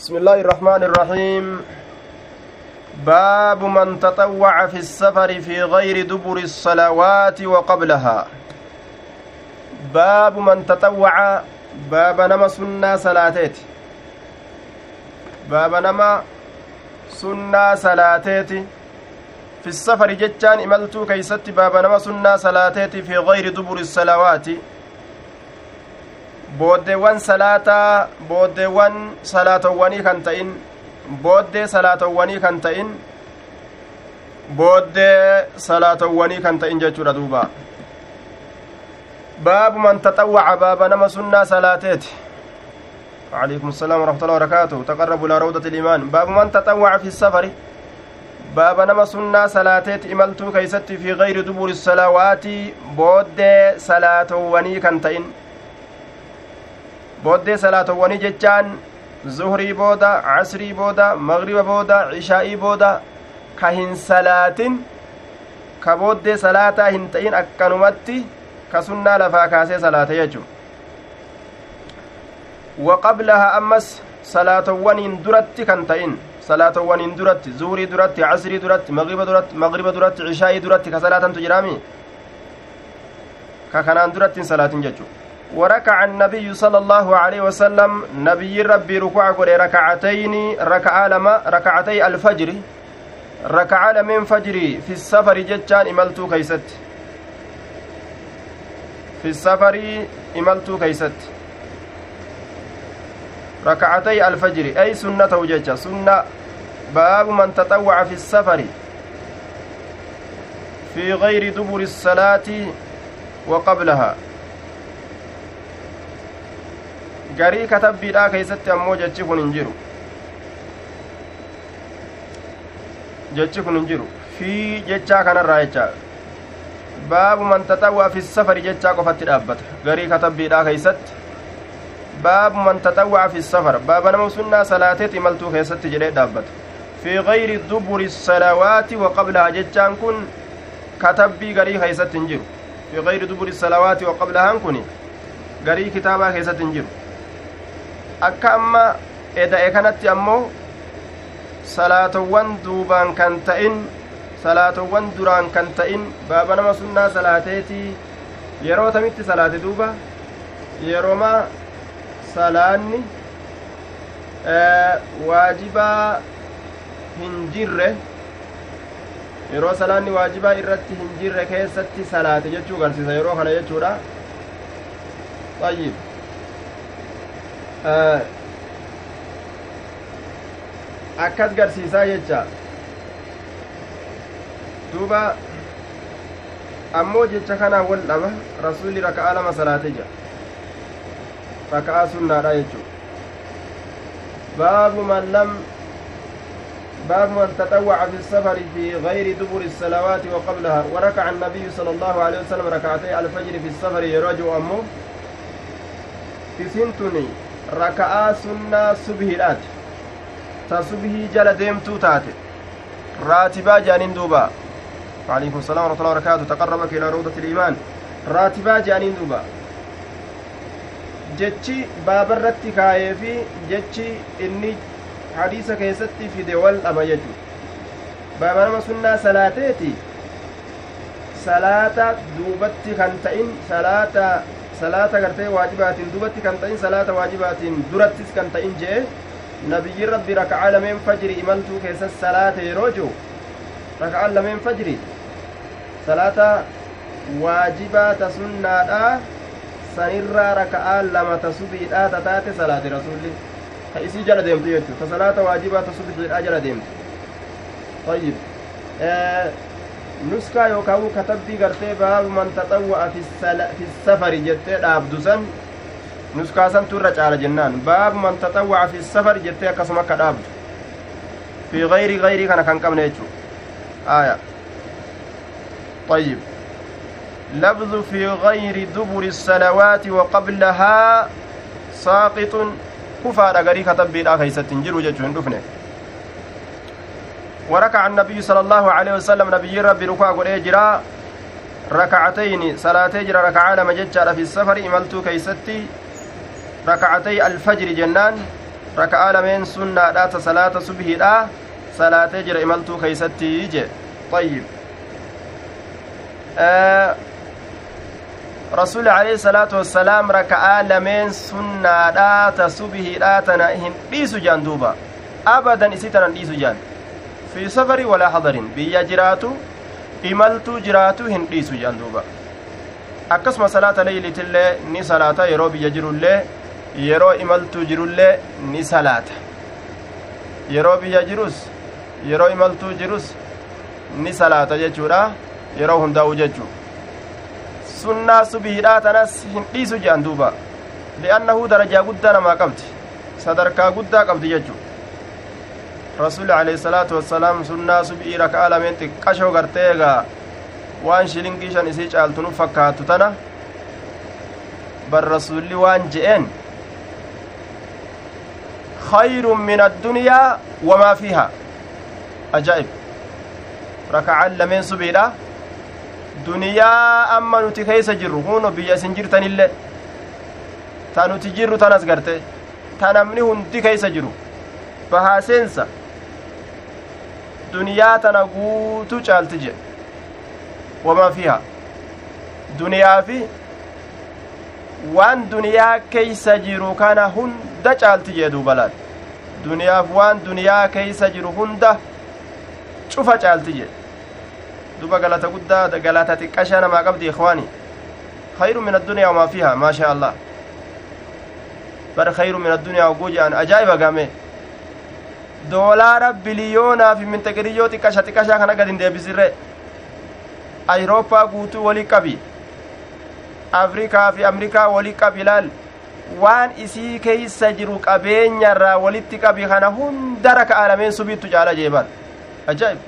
بسم الله الرحمن الرحيم. باب من تطوع في السفر في غير دبر الصلوات وقبلها. باب من تطوع باب نما سنة صلاتيت. باب نما سنة صلاتيت. في السفر جتان إملتو كيست باب نما سنة صلاتيت في غير دبر الصلوات. Booddeewwan salaataa booddeewwan salaatowwanii kan ta'in booddee salaatowwanii kan ta'in booddee salaatowwanii kan ta'in jechuudha duuba baabu man taxawwaca baaba nama sunnaa salaateeti وعليكم السلام ورحمة الله وبركاته تقربوا إلى روضة الإيمان باب من تطوع في السفر باب نما سنة صلاتيت إملتو كيست في غير دبور الصلوات بود صلاة وني كنتين booddee salaatowwanii jechaan zuhrii booda casrii booda magriba booda cishaa'ii booda ka hin salaatin ka booddee salaataa hin ta'in akkanumatti ka sunnaa lafaa kaasee salaate jechu waqablaha ammas salaatowwaniin duratti kan ta'in salaatowwaniin duratti zuhurii duratti casrii duratti magriba duratti magriba duratti cishaa'ii duratti ka salaatantu jiraami ka kanaan duratti salaatin jechu وركع النبي صلى الله عليه وسلم. نبي ربي ركوع قول ركعتين ركع لما ركعتي الفجر. ركع لمن فجري في السفر جتان إملتو كيست. في السفر إملتو كيست. ركعتي الفجر. أي سنة وججة سنة. باب من تطوع في السفر. في غير دبر الصلاة وقبلها. Garii katabbiidhaa keeysatti ammoo jechi kun hin jiru jechi kun hin jiru fii jechaa kanarraa jecha baabu man taxawwaa fi safari jechaa qofatti dhaabbata garii katabbiidhaa keeysatti baabu man taxawwaa fi safar baaba nama sunnaa salaateet imaltuu keessatti jedhee dhaabbata fi gayri duburi salawaati wa qablahaa jechaan kun katabbii garii keeysatti hin jiru fi gayri duburi salawaati wa qablahaan kun garii kitaabaa keessatti hin jiru akka amma eda'e kanatti ammoo salaatowwan duubaan kan ta'in salaatowwan duraan kan ta'in baaba nama sunnaa salaateetii yeroo tamitti salaate duuba yerooma salaanni waajibaa hin jirre yeroo salaanni waajibaa irratti hin jirre keessatti salaate jechuu garsiisa yeroo kana jechuudha ayyib akkas garsiisaa jecha duuba ammoo jecha kanaan wal dhaba rasuulli raka'aa lama salaate jira raka'aa sunnaadha jechuu baabu man lam باب من تطوع في السفر في غير دبر الصلوات وقبلها وركع النبي صلى الله عليه وسلم ركعتي الفجر في السفر يرجو أمه تسنتني raka'aa sunnaa subhiidhaati ta subhii jala deemtuu taate raatibaa jaaniin duuba وعليكم السلام ورحمة الله وبركاته تقربك إلى روضة الإيمان راتبا جانين jechi baabarratti kaayee fi jechi inni hadiisa keessatti fide wal dhaba jechu baaba nama sunnaa salaateeti salaata duubatti kan ta'in salaata salaata gartee waajibaatiin dubatti kan ta'in salaata waajibaatiin durattis kan ta'in jee nabiyyiin rabbi raka'aa lameen fajri imaltuu keessas salaata yeroo jiru raka'aan lameen fajri salaata waajibaa ta sunnaadha sanirraa raka'aa lama ta subiidha ta salaate rasulli ta isii jala deemtu jechuu ta salaata waajibaa ta jala deemtu طيب آه nuskaa yookaan katabbii gartee baabu man taxawwa'a fi safari jettee dhaabdu san nuskaa santu irra caala jennaan baabu man taxawwa'a fi safari jettee akkasuma akka dhaabdu fi gayri gayrii kana kan qabne jechuu aya طيب لفظ في غير دبر الصلوات وقبلها ساقط كفار غري كتب بيدا كيست جچو هندفنه وركع النبي صلى الله عليه وسلم نبي ربي ركوع جرا ركعتين صلاتي جرا ركعة لما جتشار في السفر إملتو كيستي ركعتي الفجر جنان raka'aa lameen sunnaadha ta salaata subhiidha salaatee jira imaltuu keeysatti je ayyib rasuuli alayhi salaatu wassalaam raka'aa lameen sunnaadha ta subhiidha tana hin dhiisu jaan duuba abadan isii tanan dhiisu jaan fi safarii walaa hadarin biyya jiraatu imaltuu jiraatu hin dhiisu jaan duuba akkasuma salaata leeylitillee ni salaata yeroo biyya jirullee yeroo imaltuu jirullee ni salaata yeroo biyya jirus yeroo imaltuu jirus ni salaata jechuudha yeroo hundaa'u jechuu sunnaa subiidhaa tanas hin dhiisu jedhan duuba li'annahu darajaa guddaa namaa qabdi sadarkaa guddaa qabdi jechuu rasuuli alayhi salaatu wassalaam sunnaa subii raka'a lameen xiqqashoo gartee egaa waan shilingii shan isii caaltu nu fakkaattu tana bar rasulli waan je'een خير من الدنيا وما فيها أجائب ركعان لمن سبيلا duniyaa amma nuti keeysa jirru huno biyya isin jirtanillee ta nuti jirru tanas garte ta namni hundi keeysa jiru bahaa seensa duniyaa tana guutuu caalti jedhe wamaa fiha duniyaa fi waan duniyaa keeysa jiru kana hunda caalti jee duubalaan duniyaaf waan duniyaa keeysa jiru hunda cufa caalti jedhe duba galata guddaa galata xiqqashaa namaa qabdi ikwaani min addunyaa wamaa fiiha maa shaa allah bar khayru min addunyaa oguu je'an ajaa'iba game doolaara biliyoonaa fi minxeqiriyyoo xiqqasha xiqqashaa kana gad hin deebisirre ayirooppaa guutuu walii qabi afrikaa fi amrikaa walii qabi laal waan isii keeysa jiru qabeenyarraa walitti qabi kana hunda raka aalameen subiittu caala jeeban ajaa'ib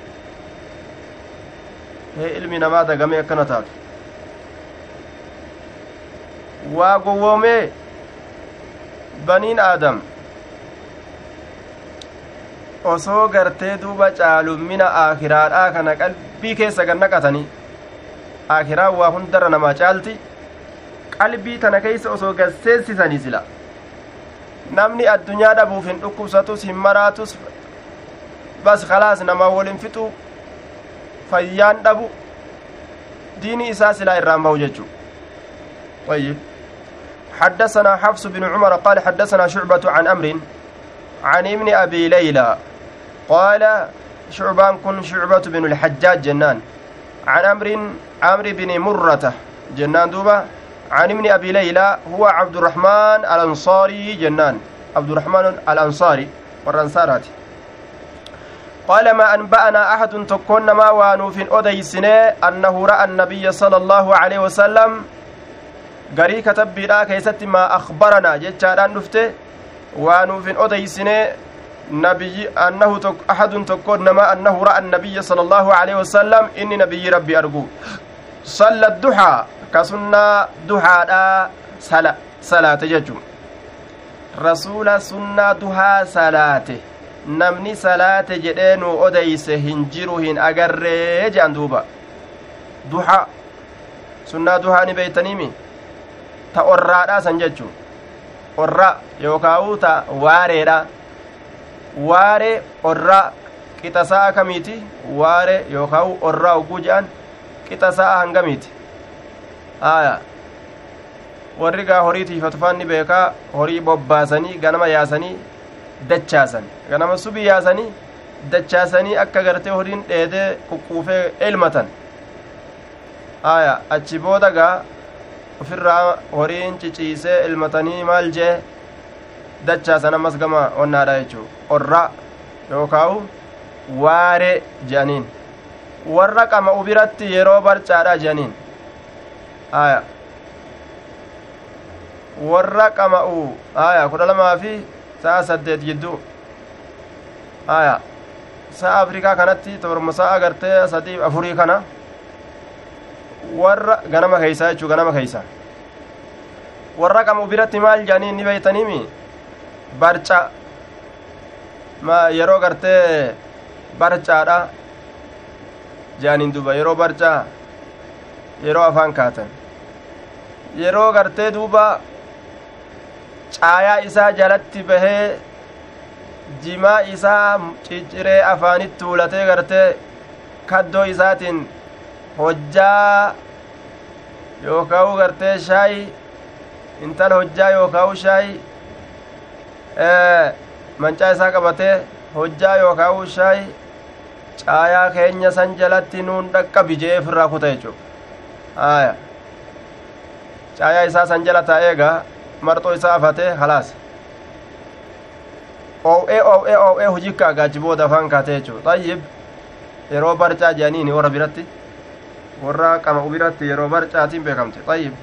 hee ilmi namaa dagamee akkana taatu waa gowwoomee baniin aadam osoo gartee duuba caalummina aakiraadhaa kana qalbii keessa gannaqatanii aakiraan waa hundarra namaa caalti qalbii tana keeysa osoo gasseensisanii sila namni addunyaa dhabuuf hin dhukkubsatus hin maraatus bas khalaas namaa wolin fixu fayyaan dhabu diini isaa silaa irraan bahu jechu طيب حدثنا حفص بن عمر قال حدثنا شعبة عن أمر عن ابن أبي ليلى قال شعبان كن شعبة بن الحجاج جنان. عن أمر عمرو بن مرة جنان دوبا. عن ابن أبي ليلى هو عبد الرحمن الأنصاري جنان. عبد الرحمن الأنصاري والأنصارات. قال ما أنبأنا أحد تكون ما وانوف أديسني أنه رأى النبي صلى الله عليه وسلم garii katabbiidha keessatti maa akhbaranaa jechaadhaan dhufte waanuufin odeysine annahu ra'a annabiyya sala allaahu aleyhi wasalam inni nabiyyi rabbi argu salla duxaa ka sunnaa duhaadha sala salaate jechu rasuula sunnaa duhaa salaate namni salaate jedhee nu odeyse hin jiru hin agarree je'an duuba duha sunnaa duhaa ni beeytaniimi ta orraadha san jechu orra yookaa'u ta waareedha waare orra qixa sa'a kamiiti waare yookaa'u orraa oguu je'an qixa sa'a hangamiiti aya warri gaa horii tiifatu ni beekaa horii bobbaasanii ganama yaasanii dachaasan ganama subii yaasanii dachaasanii akka gartee horiin dheedee quqquufee elmatan aya achi booda gaa ofirraa horiin ciciisee elmatanii maal jee dachaasan ammas gama onnaadha jechuu orra yookaawu waare je'aniin warra qama'u biratti yeroo barcaadha je'aniin aya warra qama'u aya kudha lamaa fi sa'a saddeet jidduu aya sa'a afrikaa kanatti torma sa'a gartee sadii afurii kana warra ganama keeysaa jechuu ganama keeysa warra qamu biratti maal jedhanii ni beeytaniimi barca yeroo gartee barcaadha jedhaniin duuba yeroo barcaa yeroo afaan kaatan yeroo gartee duuba caayaa isaa jalatti bahee jimaa isaa cicciree afaanitti tuulatee gartee kaddoo isaatiin hojjaa yookaa'u gartee shaayi intala hojjaa yookaa'u shaayi mancaa isaa qabatee hojjaa yookaa'u shaayi caayaa keenya san jalatti nuun dhaqqabi jee ofirraa kuta jechu aya caayaa isaa san jala taa'eegaa marxoo isaa afatee halaas oow'ee oow'ee oow'ee hujikka agaachi booda afaan kaatee jechu xayyib yeroo barcaa jedhaniini warra biratti warra qama biratti yeroo barcaatiin beekamte xayyib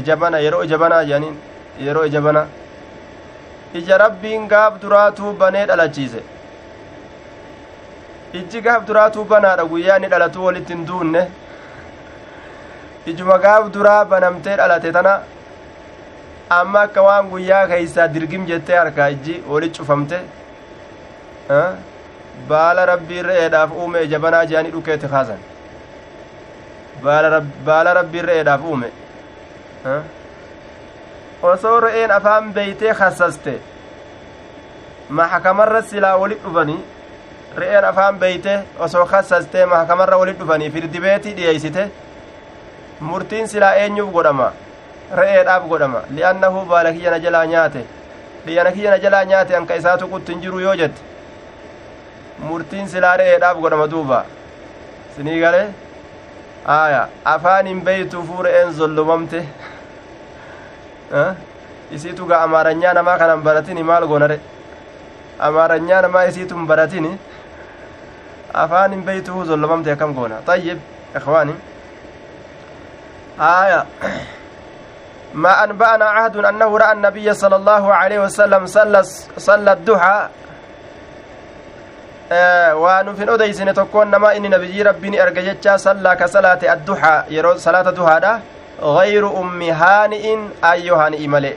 ija bana yeroo ija banaa jedhaniin yeroo ija bana ija rabbiin gaaf duraatuu banee dhalachiise. Ijji gaaf duraatuu banaadha guyyaa inni dhalatu walitti hin duunne. Ijuma gaaf duraa banamtee dhalate tana amma akka waan guyyaa keeysaa dirgim jettee harkaa ijji wali cufamte baala rabbii re'eedhaaf uume ija banaa je'anii dhukeetti kaasan. Baala rabbii re'eedhaaf uume osoo re'een afaan beeytee kassaste maxakamarra silaa walit dhufanii re'een afaan beeyte osoo kassastee mahkamarra walit dhufanii firdibeetii dhiyeeysite murtiin silaa eenyuuf godhama re'eedhaaf godhama li'annahu baala kiyyana jalaa nyaate dhiyyana kiyyana jalaa nyaate anka isaa tuqutti hin jiru yoo jette murtiin silaa re'eedhaaf godhama duuba sinii galee aya afaan hin beeytuufuu re'een zollomamte isiitu ga amaaranyaa namaa kanan baratini maal goonare amaaranyaa namaa isiitun baratini afaan hin beeytuhu zollomamte akkam goona ayyib ikhwaani آية ما أنبأنا عهد أنه رأى النبي صلى الله عليه وسلم صلى صلى الضحى waan ufin odeysine tokkoon nama inni nabiyyi rabbiin erga jecha sallaa ka salaate adduhaa ummi haani'in ayyo haani'i male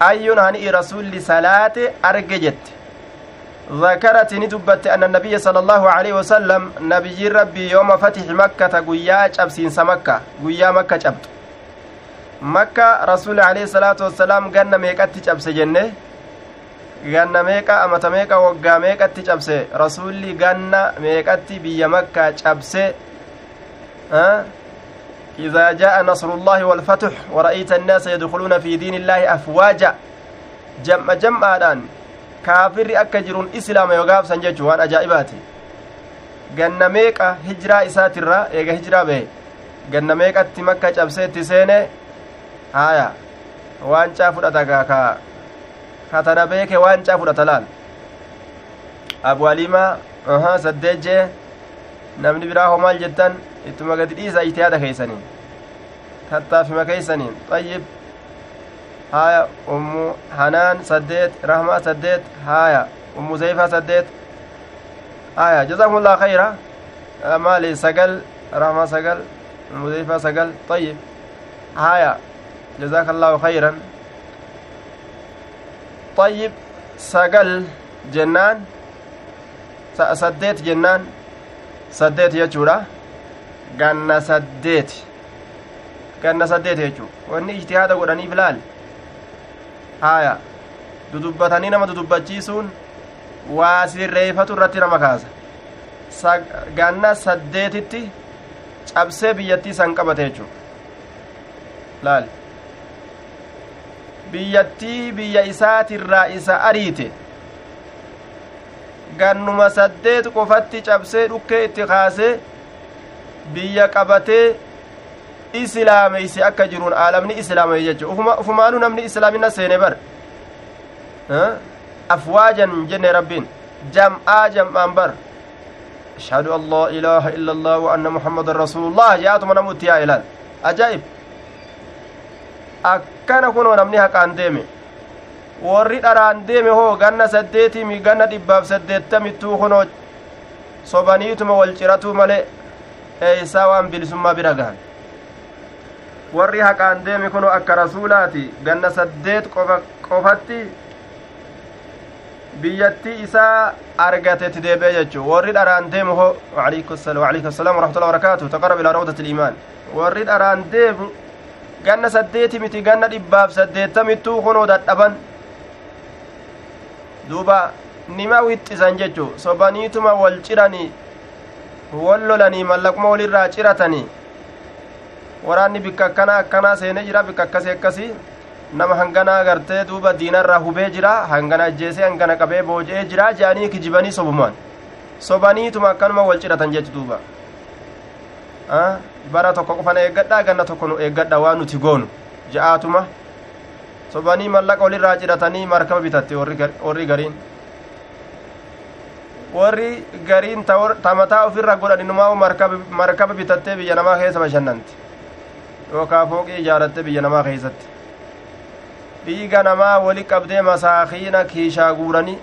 ayyoon haani'i rasulli salaate arge jette ذكرت ندبت أن النبي صلى الله عليه وسلم نبي ربي يوم فتح مكة قيا شبسين سمكة قيا مكة شبت مكة رسول عليه الصلاة والسلام قلنا ميكت شبس جنة ganna meeqa amata meeqa waggaa meeqatti cabse rasulli ganna meeqatti biyya makkaa cabse إذا جاء نصر الله والفتح ورأيت الناس يدخلون في دين الله أفواجا جمع جمع الآن islaama yoo gaafsan jechuu waan ajaa'ibaati ganna meeqa hijiraa isaatirra eega hijiraa bahe ganna meeqatti makka cabseetti seene haya waancaa fudhata ka katana beeke waancaa fudhata laal abu alimaa aha saddeet jee namni biraa homaal jettan ittuma gadi dhiisa ijtihaada keeysaniin tattaafima keeysaniin xayyib haya ummu hanaan saddeet rahma saddeet haya ummu zayfa saddeet haya jazakumullah khayra maali sagal rahma sagal ummu zayfa sagal طيب haya الله خيرا طيب sagal jennaan saddeet jennaan saddeet jechuudha. Ganna saddeet. Ganna saddeet jechuu wanni ijtihaada godhaniif laal haya dudubbatanii nama dudubbachiisuun waa sirreeffatu irratti nama kaasa. Ganna saddeetitti cabsee biyyattii san qabate jechuu laal biyyattii biyya isaatirraa isa ariite gannuma saddeet qofatti cabsee dhukkee itti kaasee biyya qabatee islaameyse akka jiruun aalamni islaameye jechu ufumaanuu namni islaamina seene bar afwaajan jenne rabbiin jam'aa jam'aan bar ashhadu an laa ilaaha illa allah wa anna muhammadan rasuulullah jaatuma namu itti yaa ilaal ajaa'ib akkana kunoo namni haqaan deeme warri dharaan deeme hoo ganna saddeetimi ganna dhibbaaf saddeettamittuu kunoo sobaniituma wal ciratuu male eeysaa waan bilisummaa bira gahan warri haqaan deeme kuno akka rasuulaati ganna saddeet qofatti biyyattii isaa argatetti deebi'e jechuu warri dharaan deemu ho وعليكم السلام ورحمة الله وبركاته تقرب إلى روضة الإيمان warri dharaan deemu ganna saddeeti miti ganna dhibbaaf saddeettamittuu kunoo dadhaban duuba nima wixxisan jechu sobaniituma wal ciranii wal lolanii mallaquma walirraa ciratanii waraanni bikka akkana akkanaa seene jira bikka akkasii akkasii nama hanganaa gartee duuba diinarraa hubee jira hangana ajjeesee hangana qabee booji'ee jira je'anii kijibanii sobumaan. Sobaniituma akkanuma wal ciratan jechu duuba. Bara tokko qofan eeggadhaa ganna tokko nu eeggadha waan nuti goonu. Ja'aatuma sobanii mallaqa walirraa ciratanii markaba bitatte warri gariin warri gariin ta mataa ofirra godhan inumaa markaba bitattee biyya namaa keessa bashannanti yookaa fooqii ijaaratte biyya namaa keessatti dhiiga namaa wali qabdee masaakiina kiishaa guuranii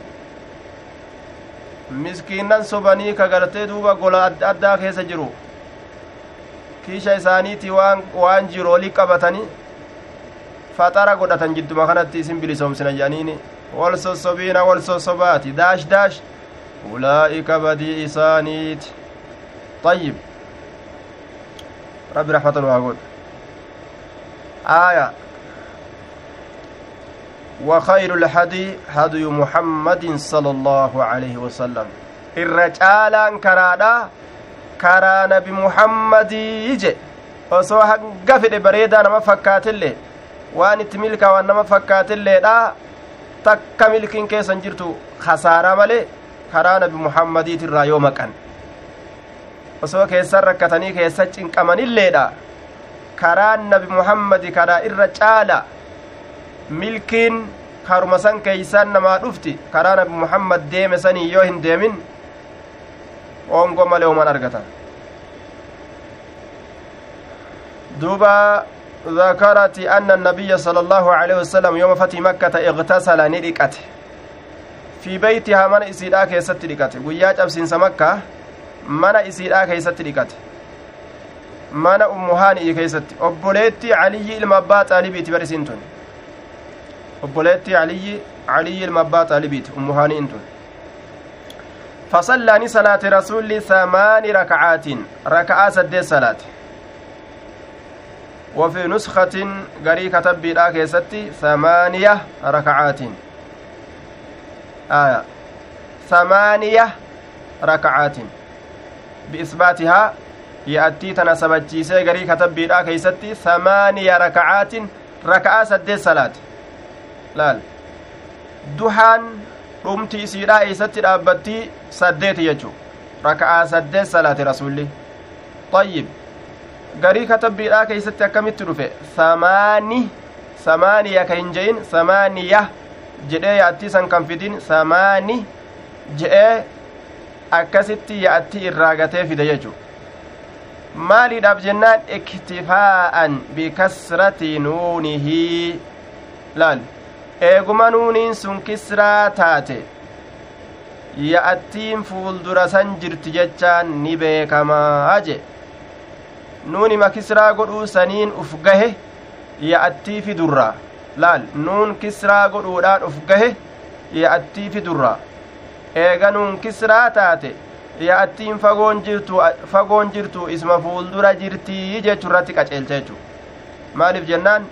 miskiinnan sobanii ka gartee duuba gola adda addaa keessa jiru kiisha isaaniiti waan jiru wali qabatanii faxara godhatan jidduma kanatti isin bilisoomsina jedhaniini wal sossobiina wal sossobaati daash daash ulaa'ika badii isaaniiti طيب ربي رحمة الله آية وخير الهدي هدي محمد صلى الله عليه وسلم الرجال كرادا karaa nabi muhammadii je osoo hanga fedhe bareedaa nama fakkaatillee waan itti milkaawwan nama fakkaatilleedha takka milkiin keessan jirtu kasaaraa malee karaa nabi muhammadiitirraa yoo maqan osoo keessan rakkatanii keessa cinqamanilleedha karaan nabi muhammadi karaa irra caala milkiin karuma san keeysan namaa dhufti karaa nabi muhammad deeme sanii yoo hin deemin ongo malee uman argata duuba ذكرت أن النبي صلى الله عليه وسلم يوم فتح مكة اغتسل ندقت في بيتها من إسيدا كيست دقت وياج أبسنس مكة من إسيدا كيست دقت من أمهاني كيست. أبوليتي علي المبات ألبيت برسنتون. أبوليتي علي علي المبات ألبيت أمهاني إنتون. فصلى صلاة رسول ثمان ركعات. ركعة سد صلاة. وفي نسخة قري كتب بلا كيستي ثمانية ركعات. آية. ثمانية ركعات. بإثباتها يأتي تناسبتشيسي قري كتب بلا كيستي ثمانية ركعات ركعة سد صلاة. laal duhaan dhumti isiidha eeysatti dhaabbattii saddeeti jechu raka'aa saddeet salaate rasulli ayyib garii katabbiidhaa keeysatti akkamitti dhufe samaani samaaniya ka hin je'in samaaniya jedhee yaattii san kan fidin samaani je'ee akkasitti yaattii irraa gatee fide jechu maaliidhaaf jennaan iktifaa'an bikasrati nuunihii laal eeguma nuuniin sun kisraa taate ya'attiin fuuldura san jirti jechaan ni beekamaa je nuunima kisraa godhuu saniin uf gahe ya'attii fidurraa laal nuun kisraa godhuudhaan uf gahe ya'attii fidurraa eega nuun kisraa taate ya'attiin fagoon jirtu fagoon jirtu isma fuuldura jirtii jechurratti qaceelcha jechu maaliif jennaan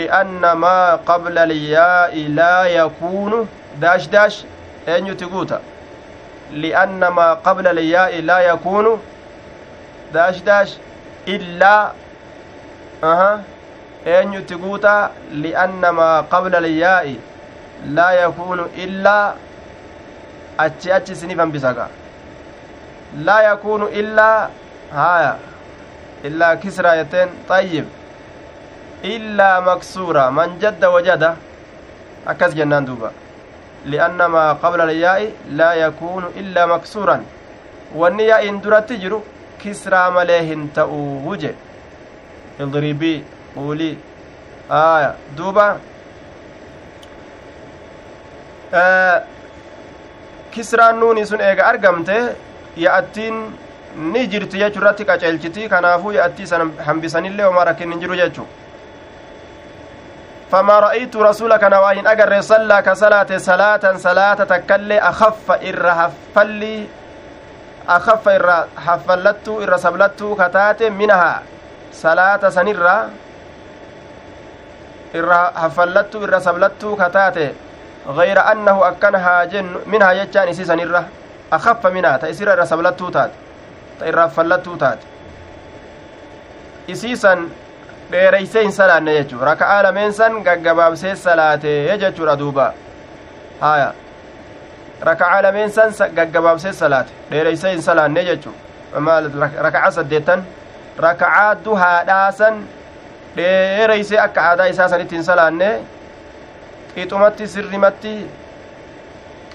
li'anna maa qabla alyaa'i laa yakuunu daash daash eenyuti guuta li'anna maa qabla alyaa'i laa yakuunu daash daash illaa aha eenyuti guuta li'anna maa qabla alyaa'i laa yakuunu illaa achi achi isinif hambisaga laa yakuunu illaa haya illaa kisraa jetteen xayyib illaa maksuura man jadda wajada akkas jennaan duuba li'anna maa qabla alyaa'i laa yakuunu illaa maksuuran wanni yaa'iin duratti jiru kisraa malee hin ta'uu je idribii quulii aya duuba kisraan nuuni sun eega argamte ya'attiin ni jirti jechu irratti qaceelchiti kanaafuu ya'attii san hambisanillee homaa rakkin hin jiru jechuu فما رأيت رسولك نواهن أجر صلى كصلاة صلاة صلاة تكلي أخف إر حفلي أخف إر حفلت إر سبلت كتات منها. صلاة سنرة إر حفلت إر سبلت كتات غير أنه أكنها جن منها يجان إسيسا نرة أخف منها. تأسير الرسبلتو تات. تأرى فلتو تات. إسيسا dheereysee hin salaanne jechuu raka'aa lameen san gaggabaabsee salaatee jechuudha duuba haya raka'aa lameen san gaggabaabsee salaate dheereysee hin salaanne jechuu raka'aa saddeettan raka'aa duhaadhaa san dheereysee akka aadaa isaa sanitti hin salaanne qixumatti sirrimatti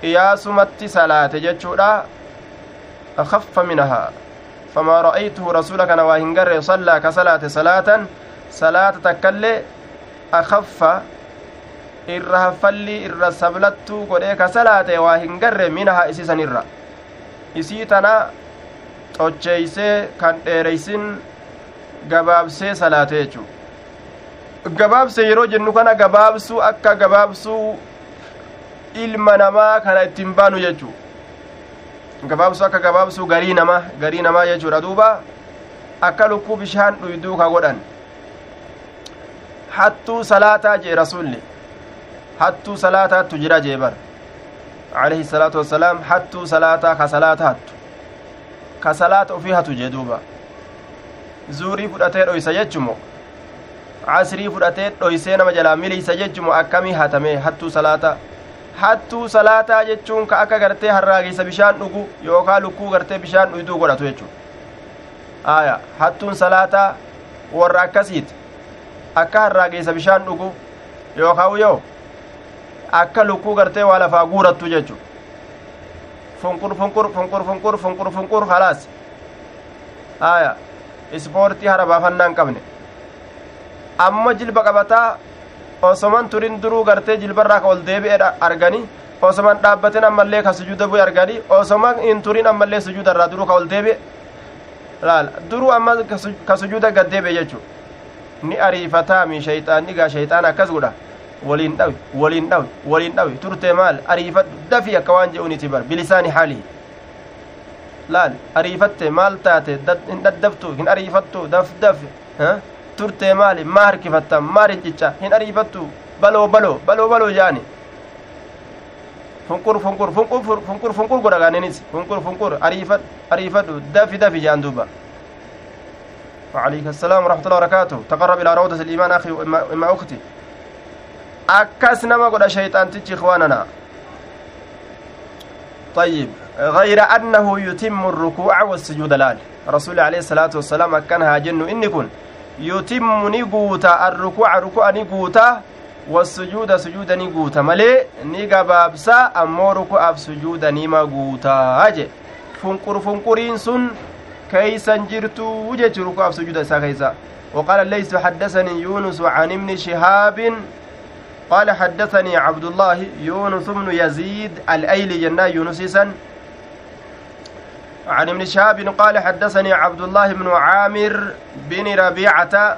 qiyaasumatti salaate jechuudha akaffa minahaa famaa ra'aytuhu rasuula kana waa hin garre sallaa ka salaate salaatan salaata takkaillee akaffa irra haffallii irra sablattuu godhee ka salaate waa hin garre minahaa isiisan irra isii tana xocheeysee kan dheereysin gabaabsee salaate jechuu gabaabse yeroo jennu kana gabaabsuu akka gabaabsuu ilma namaa kana ittiin baanu jechuu gabaabsuu akka gabaabsuu garii namaa garii namaa jechuudha. Duuba akka lukkuu bishaan dhuyduu ka godhan. Hattuu salaataa jee rasulli hattuu salaataattu jira jee bar alayhi salaatu wassalaam hattuu salaataa ka salaata hattu ka salaata ufii hatu jee duuba zuurii fudhatee dhoysa jechumo casrii fudhatee dhoysee nama jalaa miliysa jechumo akkamii hatame hattuu salaata hattuu salaataa jechuun ka akka gartee harraageysa bishaan dhugu yookaa lukkuu gartee bishaan dhuyduu godhatu jechuu aya hattuun salaataa warra akkasiiti akka harraageessa bishaan dhugu yookaan yoo akka lukkuu gartee waa lafaa guurattu jechu funqur funqur funqur funqur funqur funqur halaas haya ispoortii hara baafannaa hin qabne amma jilba qabataa osoman turin duruu gartee jilbarraa ka ol deebi'e arganii osoman dhaabbatin ammallee ka sujuuda bu'e arganii osoman hin turin ammallee sujuudarraa duruu ka ol deebi'e laal duruu amma ka sujuuda gad deebi'e ni ariifataami shayxaanni gaa shayxaan akkas godha waliin dhawi waliin dhawi waliin dhawi turte maal ariifadhu dafi akka waan je'uniti bar bilisaani haalihi laal ariifatte maal taate hin daddaftu hin ariifattu daf daf turte maali maa harkifatta maa rincicha hin ariifattu baloo baloo baloo baloo jaani funqur funqur funqur funqur funqur godha gaaninis funqur funqur ariifadhu ariifadhu dafi dafi jaan duuba وعليك السلام ورحمة الله وبركاته تقرب إلى روضة الإيمان أخي وإما أختي نما قد شيطان تجي إخواننا طيب غير أنه يتم الركوع والسجود الآن رسول عليه الصلاة والسلام أكنها جن إني كن يتم نيقوتا الركوع ركوع نيقوتا والسجود سجود نيقوتا ملي نيقا بابسا أمو ركوع سجود نيما قوتا أجي فنقر فنقرين سن كيسا جرتو جيتشو ركوع سجود إسا كيسا وقال ليس حدثني يونس عن ابن شهاب قال حدثني عبد الله يونس بن يزيد الأيلي جنا يونسيسا عن ابن شهاب قال حدثني عبد الله بن عامر بن ربيعة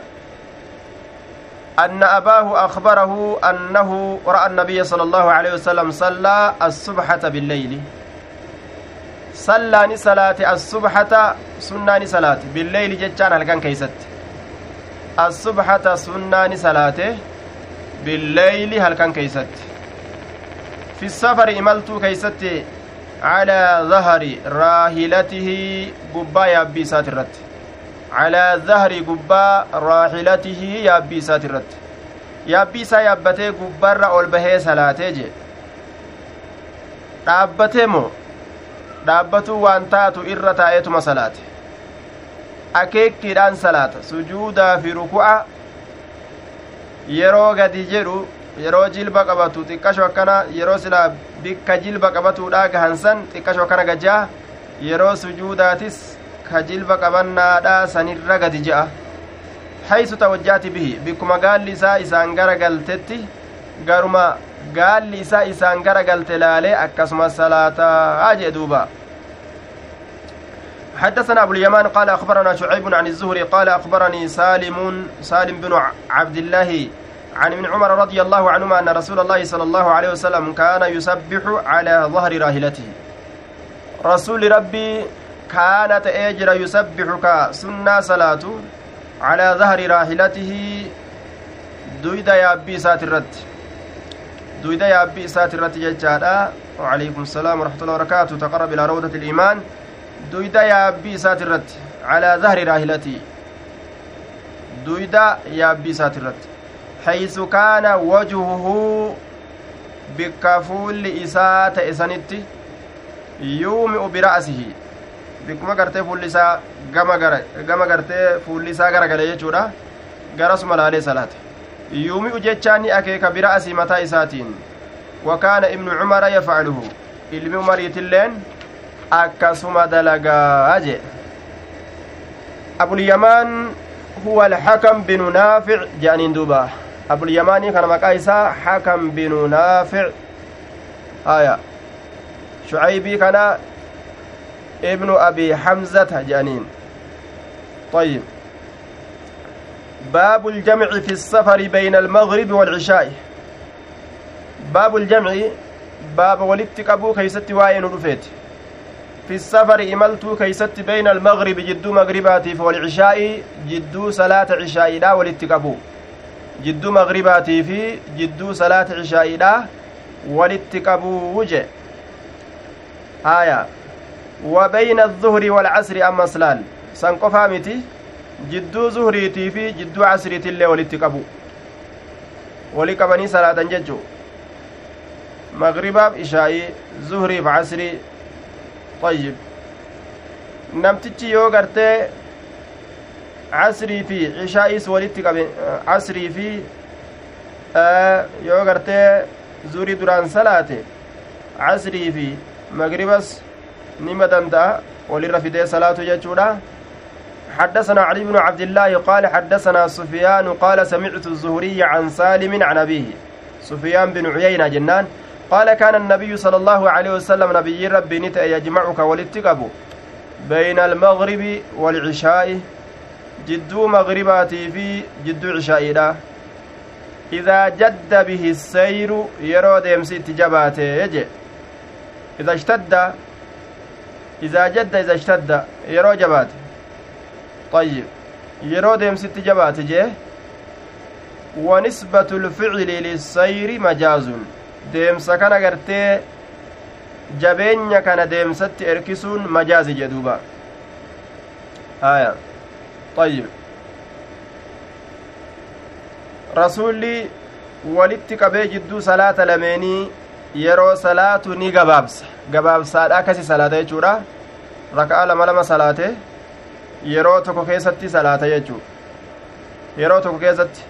أن أباه أخبره أنه رأى النبي صلى الله عليه وسلم صلى الصبحة بالليل. صلى صلاة الصبحة سنة صلاة بالليل جتان هلكان كيست. الصبحة سنة صلاة بالليل هلكان كيست في السفر إملت كيست على ظهر راحلته قبا يابي ساترت على ظهر قبا راحلته يابي ساترت yaabbii isaa yaabbatee gubbarra ol bahee salaatee jee dhaabbatee moo dhaabbatuu waan taatu irra taa'eetuma salaate akeekkiidhaan salaata sujuudaa fi yeroo gadi jedhu yeroo jilba qabatu xiqqasho akkana yeroo silaa bikka jilba qabatuudha gahansan xiqqasho akkana gajaa yeroo sujuudaatis ka jilba qabannaadha sanirra gadi je'a haysu tawajjaati bihi bikkuma gaalli isaa isaan gara galtetti garuma gaalli isaa isaan gara galte laalee akkasuma salaataa jee duuba حدثنا أبو اليمان قال أخبرنا شعيب عن الزهري قال أخبرني سالم سالم بن عبد الله عن ابن عمر رضي الله عنهما أن رسول الله صلى الله عليه وسلم كان يسبح على ظهر راهلته. رسول ربي كانت أجر يسبح سنة صلاة على ظهر راحلته دويدا يا أبي ساترت duyda yaabbii isaati irratti jechaadha وعليكم السلام ورحمة الله وبركاته. تقرب إلى روضة الإيمان. Duyda yaabbii isaati irratti على ظهر راهلتي duyda yaabbii isaati irratti حيث كان وجهه bikka fuulli isaa ta'e sanitti yuumi'u bira'asihi bikkuma gartee fuulli isaa gama gartee fuulli isaa garagale jechuudha garasuma laalee salaate yuumi'u jechaan akeeka bira'asii mataa isaatiin wakaana ibnu cumara yafcaluhu ilmi umariitilleen akkasuma dalagaa jee abulyamaan huwa alxakam binu naafic je'aniin duubaa abulyamaanii kana maqaa isaa hakam binu naafic haya shucaybii kana ibnu abi hamzata jedhaniin طيب باب الجمع في السفر بين المغرب والعشاء باب الجمع باب ولدت قبو كيست واين رفيت في السفر إملت كيست بين المغرب جدو مغرباتي والعشاء جدو صلاة عشاء لا ولدت قبو jidduu magribaatii fi jidduu salaata cishaa'iidha walitti qabuu je haya wa bayna adduhri waalcasri ammas laal san qofaa miti jidduu zuhriitii fi jidduu casriitillee walitti qabu wali qabanii salaatan jechuu magribaaf ishaa'ii zuhriif casrii ayyib namtichi yoo gartee casrii fi cishaa'iis walitti qabe casrii fi yoo gartee zurii duraan salaate casrii fi magribas nima danda'a walirra fidee salaatu jechuudha حدثنا علي بن عبد الله قال حدثنا سفيان قال سمعت الزهري عن سالم عن أبيه سفيان بن عيينة جنان قال كان النبي صلى الله عليه وسلم نبي ربي نت يجمعك ولتقب بين المغرب والعشاء fi jidduu cishaa'iidha idaa jadda bihi sayru yeroo deemsi itti jabaate je iza ishtadda idaa jadda iza ishtadda yeroo jabaate ayyib yeroo deemsi itti jabaate jee ونسبة الفعل للسير مجاز deemsa kana gartee jabeenya kana deemsatti erkisuun majaazi jedhuuba aya. Ayyib rasuulli walitti qabee jidduu salaata lameenii yeroo salaatu ni gabaabsa. Gabaabsaadha akkasi salaata jechuudha. Raka'aa lama lama salaate yeroo tokko keessatti salaata jechuu yeroo tokko keessatti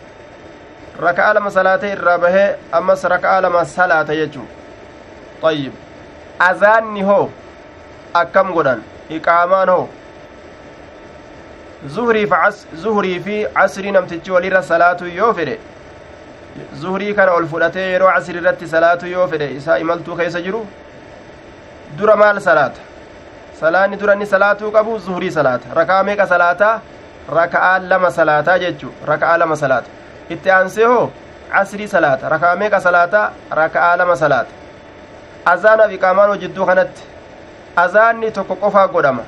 raka'a lama salaate irraa bahee ammas raka'a lama salaata jechuu ayyib azaanni hoo akkam godhan iqaamaan hoo zuhurii fi casrii namtichi walirra salaatu yoo fedhe zuhurii kana ol fudhatee yeroo casri irratti salaatu yoo fedhe isaa imaltuu keessa jiru dura maal salaata salaanni dura inni salaatuu qabu zuhurii salaata rakaa meeqa salaataa raka'aa lama salaataa jechu raka'aa lama salaata itti aansee hoo casrii salaata rakaa meeqa salaata rakaa lama salaata? Azaanaa fi qaamaan hojidduu kanatti. Azaanni tokko qofaa godhama.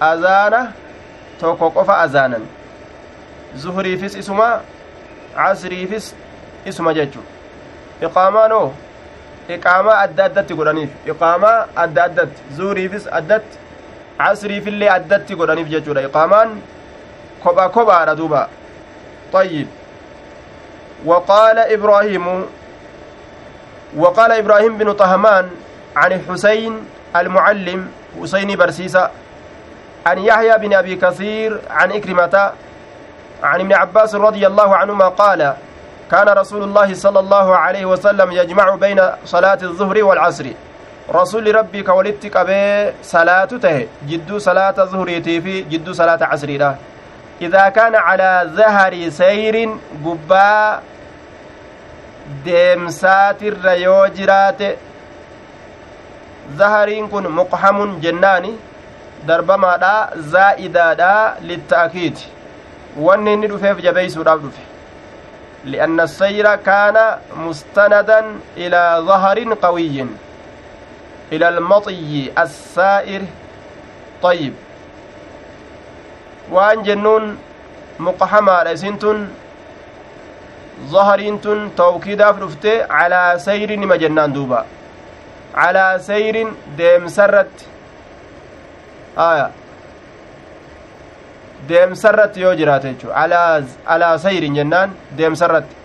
Azaana tokko qofa azaanan. Zuhuriifis isuma casriifis isuma jechuu iqaamaan hoo? Iqaamaa adda addatti godhaniif. Iqaamaa adda addatti. Zuhuriifis addatti. Casriifillee addatti godhaniif jechuudha. Iqaamaan kopha kophaadha duuba. Xayyib وقال إبراهيم وقال إبراهيم بن طهمان عن الحسين المعلم حسين برسيسة عن يحيى بن أبي كثير عن إكرمة عن ابن عباس رضي الله عنهما قال كان رسول الله صلى الله عليه وسلم يجمع بين صلاة الظهر والعصر. رسول ربي كولدت قبي صلاة ته جدو صلاة ظهر في جدو صلاة عصر إذا كان على ظهر سير قباء deemsaati irra yoo jiraate zahariin kun muqhamun jennaani darbamaadha zaa'idaadha litta'kiiti wanni inni dhufeef jabeeysuudhaaf dhufe li'anna sayra kaana mustanadan ilaa dhaharin qawiyyin ila almaxiyyi assaa'ir طيب waan jennuun tun zahariin tun tawkiidaaf dhufte calaa sayrin nima jennaan duuba calaa sayrin deemsarratti aya deemsarratti yoo jiraate jechu alaa sayrin jennaan deemsarratti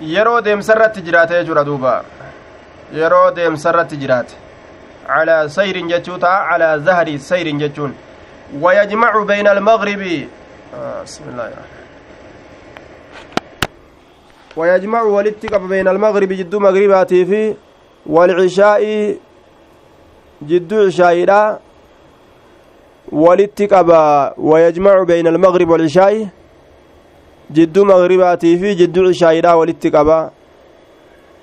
yeroo deemsarratti jiraate jechuudha duuba yeroo deemsarratti jiraate calaa sayrin jechuu ta'a calaa zahri sayrin jechuun ويجمع بين المغرب آه بسم الله الرحمن ويجمع ولتقب بين المغرب جد مغرباتي في والعشاء جد عشاء ولتقب ويجمع بين المغرب والعشاء جد مغرباتي في جد عشاء ولتقب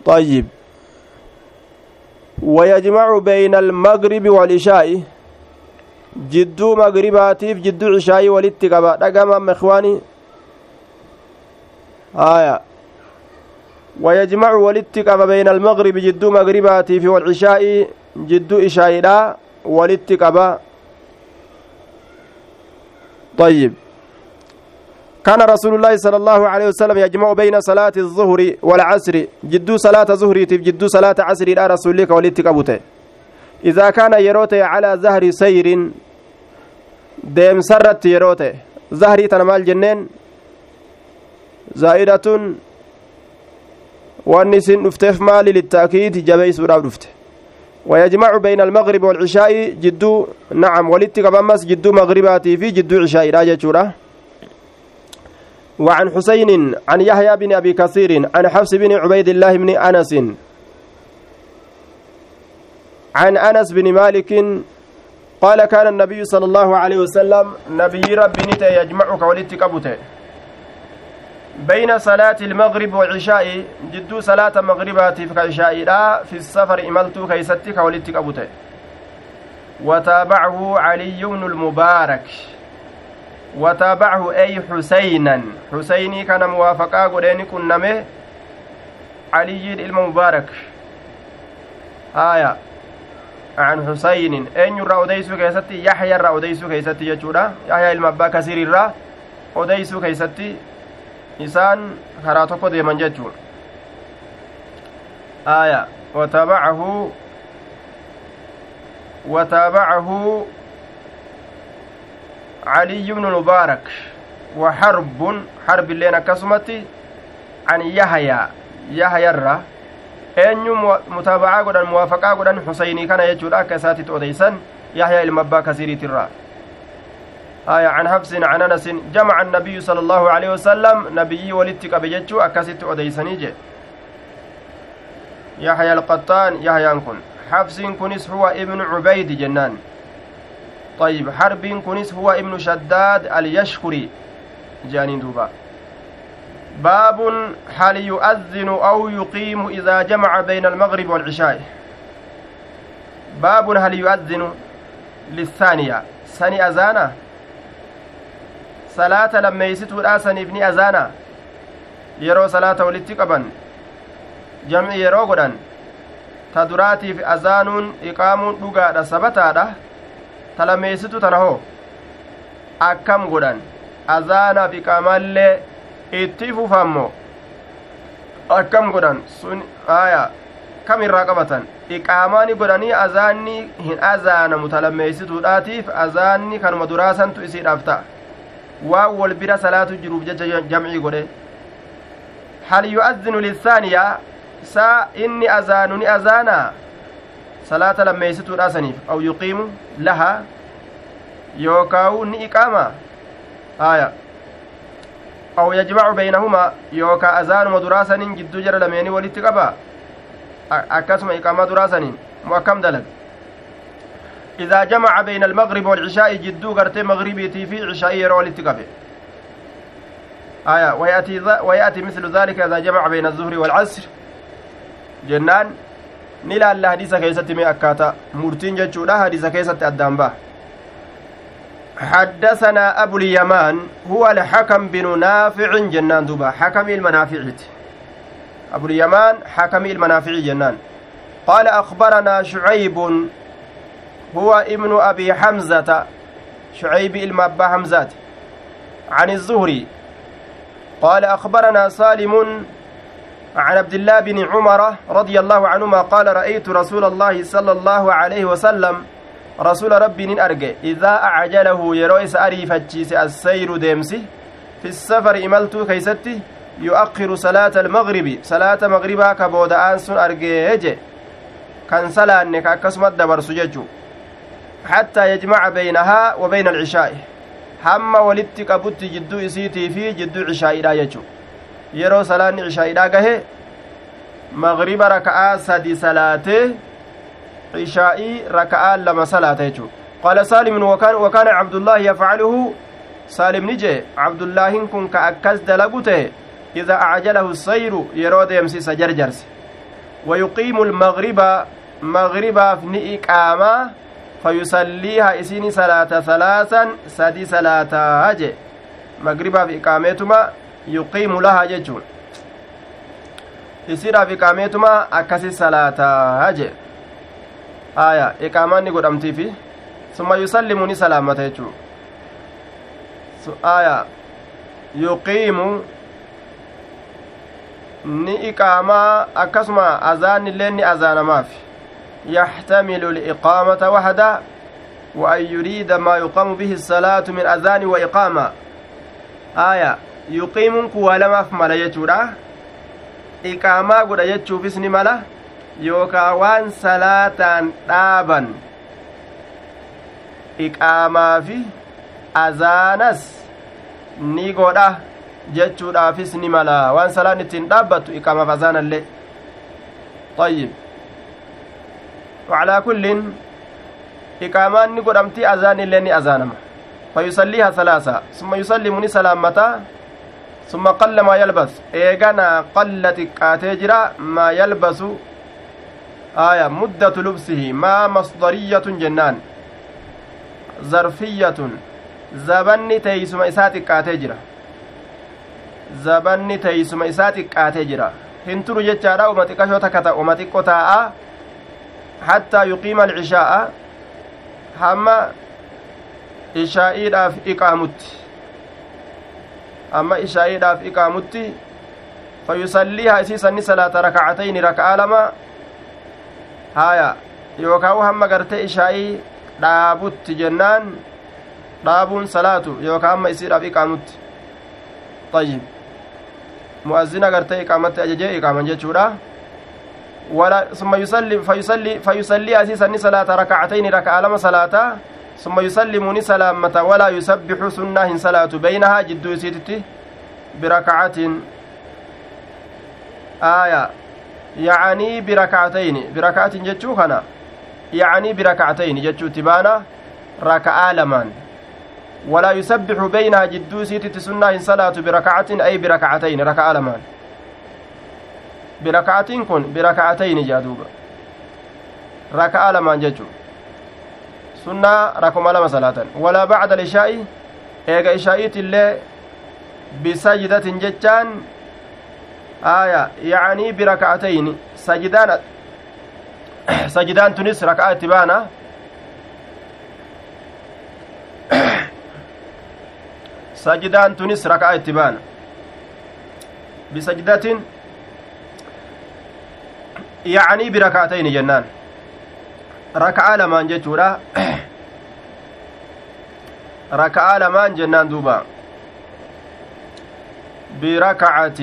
طيب. ويجمع بين المغرب والعشاء jidduu magribaatiif jidduu cishaayii walitti qaba dhagama mekwaani haya ويجمع ولتقب بين المغرب جدو مغرباتي في والعشاء جدو إشايدا ولتقب طيب. كان رسول الله صلى الله عليه وسلم يجمع بين صلاة الظهر والعصر. جدو صلاة ظهر جدو صلاة عصر إلى رسول الله ولتقبته إذا كان يروتي على زهر سير yeroo ta'e zahrii tana maal jenneen zaa'idatun wanni isin dhufteef maali littaakiid jabeeysuudhaaf dhufte ويجمع بين المغرب والعشاء جدو نعم ولدت كبمس جدو مغرباتي في جدو عشاء راجة وعن حسين عن يحيى بن أبي كثير عن حفص بن عبيد الله بن أنس. عن أنس بن مالك قال كان النبي صلى الله عليه وسلم نبي ربي نتا يجمعك ولدت كبته بين صلاة المغرب والعشاء جدو صلاة مغربات في عشاء لا في السفر إملت كيستك ولدت كبته وتابعه علي بن المبارك. وتابعه أي حسينا. حسيني كان موافقا قدين كنمه علي المبارك. آية. عن حسين. أين يرى أديسو كيستي؟ يحيى يرى أديسو كيستي يحيى المبا كثير يرى. أديسو كيستي. إسان خراتوكو ديمن ججون آية وتابعه وتابعه علي بن المبارك وحرب حرب اللين كسمتي عن يحيى يحيى الرّ eenyu mutaabacaa godhan muwaafaqaa godhan xusaynii kana jechuudha akka isaatitti odeysan yahyaa ilma abbaa kasiiriitirraa آية عن حفص عن أنس. جمع النبي صلى الله عليه وسلم نبي ولدت قبجتشو أكست أديسنيج يحيى القطان يحيى كن حفص كنس هو ابن عبيد جنان. طيب حرب كنس هو ابن شداد اليشكري. جانين دوبا. باب هل يؤذن أو يقيم إذا جمع بين المغرب والعشاء. باب هل يؤذن للثانية. سني أذانا لما يستو الآسن ابن أذانا yeroo salaata walitti qaban jam'i yeroo godhan ta duraatiif azaanuun iqaamuun dhugaadha sabataadha ta lameessitu tana hoo akkam godhan azaanaaf iqaamaallee itti fufammo akkam godhan sun aya kam irraa qabatan iqaamaani godhanii azaanni hin azaanamu talammeessituudhaatiif azaanni kanuma duraasantu isiidhaaf ta'a waan wal bira salaatu jiruuf jecha jamcii godhe hal yu'azzinu lisaaniyaa saa inni azaanu ni azaanaa salaata lammeessituudha saniif aw yuqiimu laha yookaawu ni iqaama aya aw yajmacu baynahuma yookaa azaanuma duraasaniin jidduu jara lameenii walitti qaba akkasuma iqaamaa duraasaniin mu akkam dalag إذا جمع بين المغرب والعشاء جدو غرتي مغربي في عشاء يرو لتقبه آية ويأتي, ويأتي مثل ذلك إذا جمع بين الظهر والعصر. جنان نلا الله حديثة كيست مي أكاتا مرتين جتشودا حديثة كيست أدام حدثنا أبو اليمان هو الحكم بن نافع جنان دوبا. حكم المنافعت أبو اليمان حكم المنافع جنان. قال أخبرنا شعيب هو ابن أبي حمزة شعيب المبا حمزات عن الزهري قال أخبرنا سالم عن عبد الله بن عمر رضي الله عنهما قال رأيت رسول الله صلى الله عليه وسلم رسول ربي نين أرجع. إذا أعجله يرويس أريفتشيس السير ديمسي. في السفر إملتو كيستي يؤخر صلاة المغرب. صلاة مغربا كبودا أنسون أرجع. كان صلاة إنك أكسمت دبر سججو حتى يجمع بينها وبين العشاء. hamma walitti qabutti jidduu isiitii fi jidduu cishaa'iidha jechu yeroo salaanni cishaa'iidha gahe magriba raka'aa sadi salaatee عشائي ركعان لما صلاة قال سالم وكان وكان عبد الله يفعله. سالم نجي. عبد الله كن كأكز دلقته إذا أعجله السير يرود يمسيس جرجرس. ويقيم المغرب مغربا في إقامة إسيني صلاة ثلاثا سدي صلاة هجي مغربا في إقامتما يقيم لها ججون isiidhaaf iqaameetuma akkasi salaataa haje aya iqaamaan ni godhamtiifi summa yusallimu ni salaamata jechuu aya yuqiimu ni iqaamaa akkasuma azaanni illee ni azaanamaaf yaxtamilu liqaamata waxda وأن يريد ما يقام به الصلاة من أذان وإقامة آية يقيم كوالما في ملا يجورا إقامة قد يجو في سن ملا yookaa waan salaataan dhaaban iqaamaa fi azaanas ni godha jechuudhaafis ni mala waan salaan ittiin dhaabbattu iqaamaaf azaanallee طيب وعلى كل إقامان نقول أمتي أذان اللي أذانما فيصليها ثلاثة. ثم يسلم سلامتا ثم قل ما يلبس إيغانا قلت كاتجرا ما يلبس آية. مدة لبسه. ما مصدرية جنان. ظرفية. zabanni teeysuma isaa xiqqaatee jira zabanni teeysuma isaa xiqqaatee jira hin turu jechaadha uma xiqqashoo takka hattaa yuqiima alcishaa'a hamma ishaa'iidhaaf iqaamutti hamma ishaa'iidhaaf iqaamutti fayusalliihaa isii sanni salaata rakacatayni raka'aa lama haya yookaan hamma gartee ishaa'ii dhaabutti jennaan dhaabuun salaatu yookaan hamma isiidhaaf iqaamutti طيب مؤذن gartee iqaamatti ajajee iqaaman jechuudha ولا ثم يسلم فيصلي فيصلي أسيسا صلاة ركعتين ركعة لما صلاة ثم يسلم سلامة ولا يسبح سنة صلاة بينها جدو سيتتي بركعة آية biraka'atin jechuu kana yacanii birakacatayni jechuu tibaana raka'aa lamaan walaa yusabbixu beynaha jidduu isiititti sunnaa hin salaatu birakacatin ay birakacatayni raka'aa lamaan biraka'atiin kun biraka'atayni jaa duuba raka'aa lamaan jechuu sunnaa rakuma lama salaatan walaa bacda lishaa'i eega ishaa'iit illee bisajdatin jechaan آية يعني بركعتين سجدان سجدان تونس ركعة تبانا سجدان تونس ركعة تبانا بسجدة يعني بركعتين جنان. ركعة لمان جتورا. ركعة لمان جنان دوبا. بركعة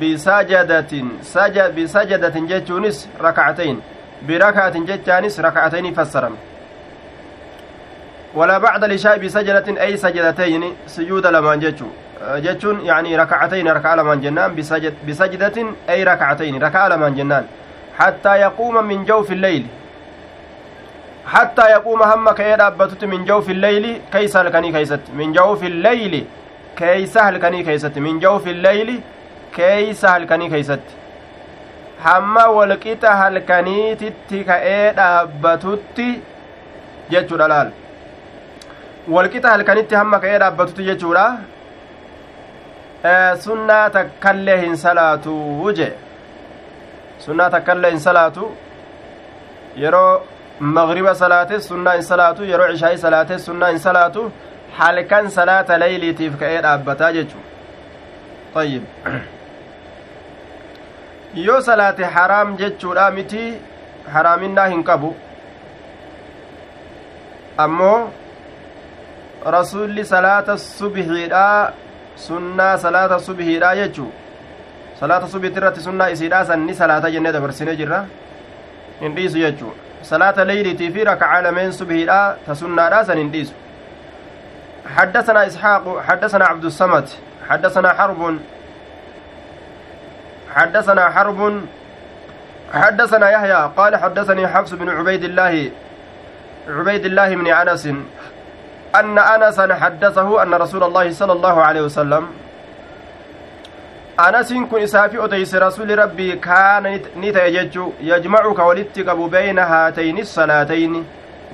bisajadatin bisajadatin jechuunis rakacatayn birakaatin jechaanis rakacatayni fassaram ولا بعد العشاء بسجدة أي سجدتين سجود لمان جتشو جتشون يعني ركعتين ركعة لمان جنان. بسجد بسجدة أي ركعتين. ركعة لمان جنان. حتى يقوم من جوف الليل حتى يقوم هم كيدا أبتت من جوف الليل كيس هلكني كيست من جوف الليل كيس هلكني كيست من جوف الليل keeysa halkanii keeysatti hamma walqixa halkaniititti ka'ee dhaabbatutti jechuudha laal walqixa halkanitti hamma ka'ee dhaabbatutti jechuudha sunnaa takkallee hin salaatu je sunnaa takkallee hin salaatu yeroo magriba salaates sunnaa hin salaatu yeroo cishaa'i salaates sunnaa hin salaatu halkan salaata layliitiif ka'ee dhaabbataa jechuudha طيب yoo salaate haraam jechuudha miti haraaminaa hin qabu ammoo rasulli salaata subhiidha sunnaa salaata subhiidha jechuu salaata subhiitti irratti sunnaa isiidha sanni salaata jennee dabarsine jirra hin dhiisu jechuu salaata leyliitii fi rakacaa lameen subhiidha ta sunnaadha san hin dhiisu حدثنا إسحاق حدثنا عبد الصمد حدثنا حرب حدثنا حرب حدثنا يحيى قال حدثني حفص بن عبيد الله عبيد الله بن أنس أن أنسا حدثه أن رسول الله صلى الله عليه anasiin kun isaafi odeyse rasuli rabbii kaana ni ta'e jechu yajmacu ka walitti qabu beyna haatayni salaatayni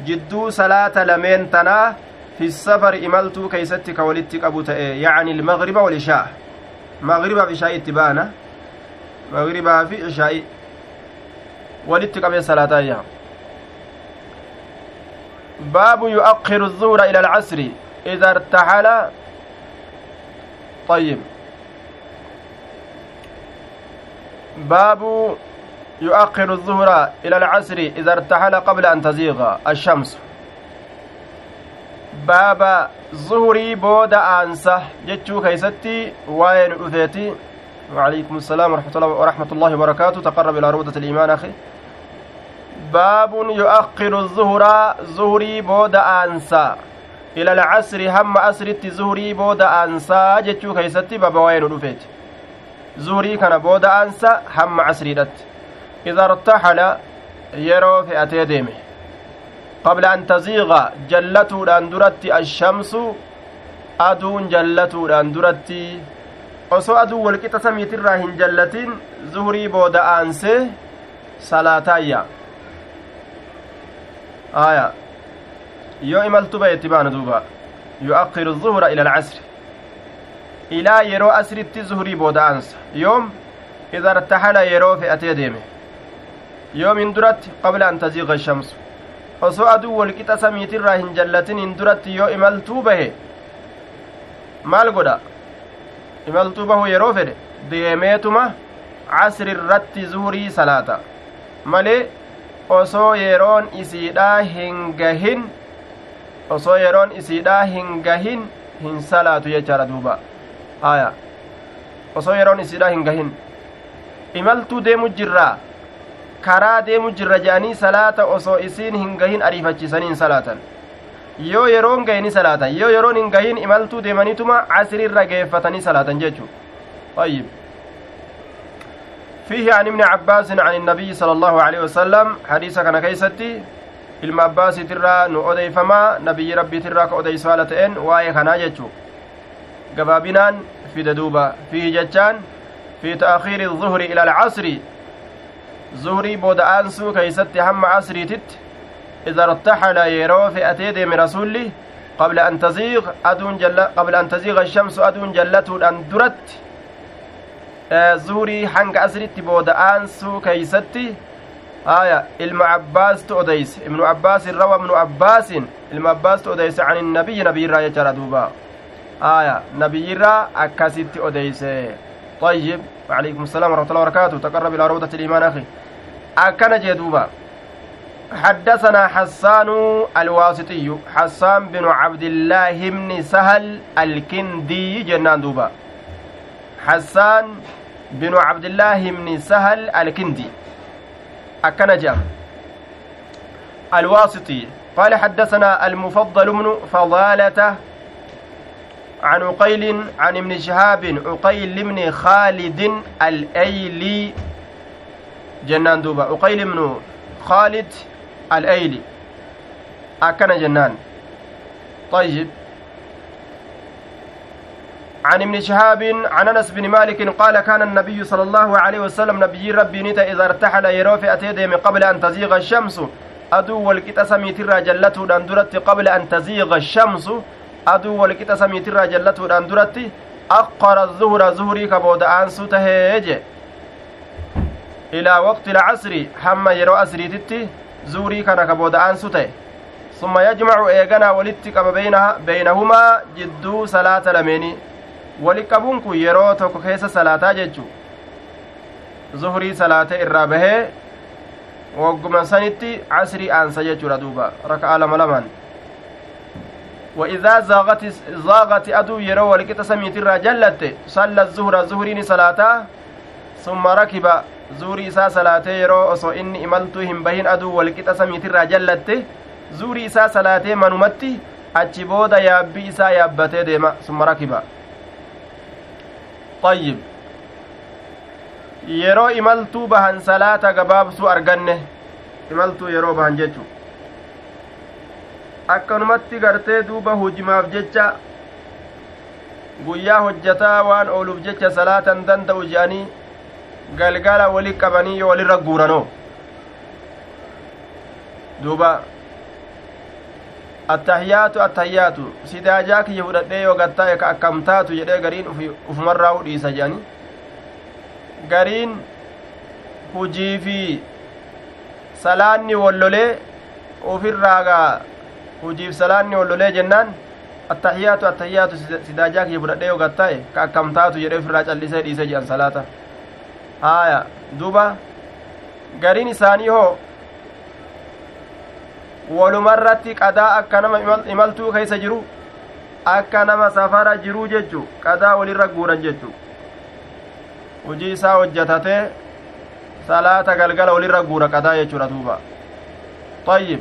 jidduu salaata lameen tanaa fi safari imaltuu keeysatti ka walitti qabu ta'e yacni ilmagriba walishaa magribaaf ishaa'i itti ba'ana magribaa fi ishaa'i walitti qabee salaataayya baabu yu'akhiru الظهر إلى العصر إذا ارتحل طيب باب يؤخر الظهر إلى العصر إذا ارتحل قبل أن تزيغ الشمس. باب ظهري بود أنسة جتشو كيستي وين أثيتي وعليكم السلام ورحمة الله ورحمة الله وبركاته. تقرب إلى روضة الإيمان أخي. باب يؤخر الظهر ظهري بود أنسة إلى العصر هم أسرت ظهري بود أنسة جتشو كيستي باب وين أثيتي zuurii kana booda aansa hamma casriidhatti ida irtaxala yeroo fe'atee deeme qabla an taziiqa jallatuudhaan duratti ashamsu aduun jallatuudhaan duratti osoo aduun walqixa samiitirraa hin jallatin zuhurii booda aansee salaataayya aya yoo imaltu bayetti baana duuba yu'akkiru zuhura ila alcasri asritti zuhurii booda aansa yoom ida irtaxala yeroo fe'atee deeme yoomin duratti qabla an taziiqa shamsu osoo aduu walqixa samiitirraa hin jallatin hin duratti yoo imaltuu bahe maal godha imaltuu bahu yeroo fedhe deemeetuma casri irratti zuhurii salaata malee osoo yeroon isiidhaa hin gahin osoo yeroon isiidhaa hin gahin hin salaatu jechaadha duuba aya osoo yeroon isiidha hin gahin imaltuu deemu jirraa karaa deemu jirra je'anii salaata osoo isiin hin gahin ariifachiisanii hin salaatan yoo yeroon gahe ni salaatan yoo yeroon hin gahin imaltuu deemaniituma casriirra geeffatanii salaatan jechuu طيب فيه عن ابن عباس عن النبي صلى الله عليه وسلم حديث كان كيستي ilma abbaasiitirraa nu odeeyfamaa nabiyyi rabbiitirraa ka odeysu haala ta'een waa'ee kanaa jechuu gabaabinaan fide duuba fiihi jechaan fi ta'kiiri الظهri ila alcasri zuhrii booda aansuu keeysatti hamma casriititti ارتحل يرو فئتي ديم رسولي. قبل أن تزيغ أدون جل قبل أن تزيغ الشمس أدون جلته أن درت. زوري حنق أسرت بود أنسو كيستي آية إلما عباس تؤديس. ابن عباس روى ابن عباس. إلما عباس تؤديس عن النبي نبي راية دوبا. آية. نبي را أكاسيت طيب. وعليكم السلام ورحمة الله وبركاته. تقرب إلى روضة الإيمان أخي. أكن جدوبا. حدثنا حسان الواسطي حسان بن عبد الله بن سهل الكندي جنان دوبا. حسان بن عبد الله بن سهل الكندي. أكن جام. الواسطي. قال حدثنا المفضل بن فضالة عن عقيل عن ابن شهاب عقيل بن خالد الأيلي. جنان دوبا. عقيل بن خالد الأيلي. أكن جنان. طيب. عن ابن شهاب عن أنس بن مالك قال كان النبي صلى الله عليه وسلم نبي ربي نتا إذا ارتحل يروفي اتيدم قبل أن تزيغ الشمس. أدو والكتا سميتر جلته دندرت قبل أن تزيغ الشمس. Aduu walqixa samiitirraa jallatuudhaan duratti aqqara zuhura zuhurii kabooda aansuu tahee je ilaa waqti lcasri hamma yeroo asriititti zuhurii kana kabooda aansuu ta'e summa yajmacu eeganaa walitti qaba beynahumaa jidduu salaata lameenii wali qabuun kun yeroo tokko keessa salaataa jechuu zuhurii salaatee irraa bahee wagguma sanitti casrii aansa jechuudha duuba raka'a lama lamaan وإذا زاغت زاغت أدو يرو ولكت سميت الرجلت صلى الظهر زهرين صلاة ثم ركب زوري إسا صلاة يرو أصو إني إملتو هم بهن أدو ولكت سميت الرجلت زوري إسا صلاة منمتي achi booda yaabbii isaa yaabbatee deema summa rakiba طيب. yeroo imaltuu bahan salaata gabaabsuu arganne imaltuu yeroo bahan jechu akkanumatti gartee duuba hujimaaf jecha guyyaa hojjataa waan ooluuf jecha salaatan danda'u je'anii galgala wali qabanii yoo walirra guuranoo duuba attahiyaatu attahiyaatu sidaajaa kiyya fudhadhee yoo gattaa'e ka akkam taatu jedhee gariin ufumarraa hudhiisa jedhani gariin hujii fi salaanni wollolee ufirraagaa hujiif salaanni wollolee jennaan attahiyaatu attahiyaatu sidaajaa kiyya fudhadhee yoo gattaa'e ka akkam taatu jedhee ufirraa callisee dhiise jedhan salaata haaya duba gariin isaanii hoo walumarratti qadaa akka nama imaltuu keeysa jiru akka nama safara jiruu jechu qadaa walirra guuran jechu hujii isaa hojjatatee salaata galgala walirra guura qadaa jechuudha duuba طيب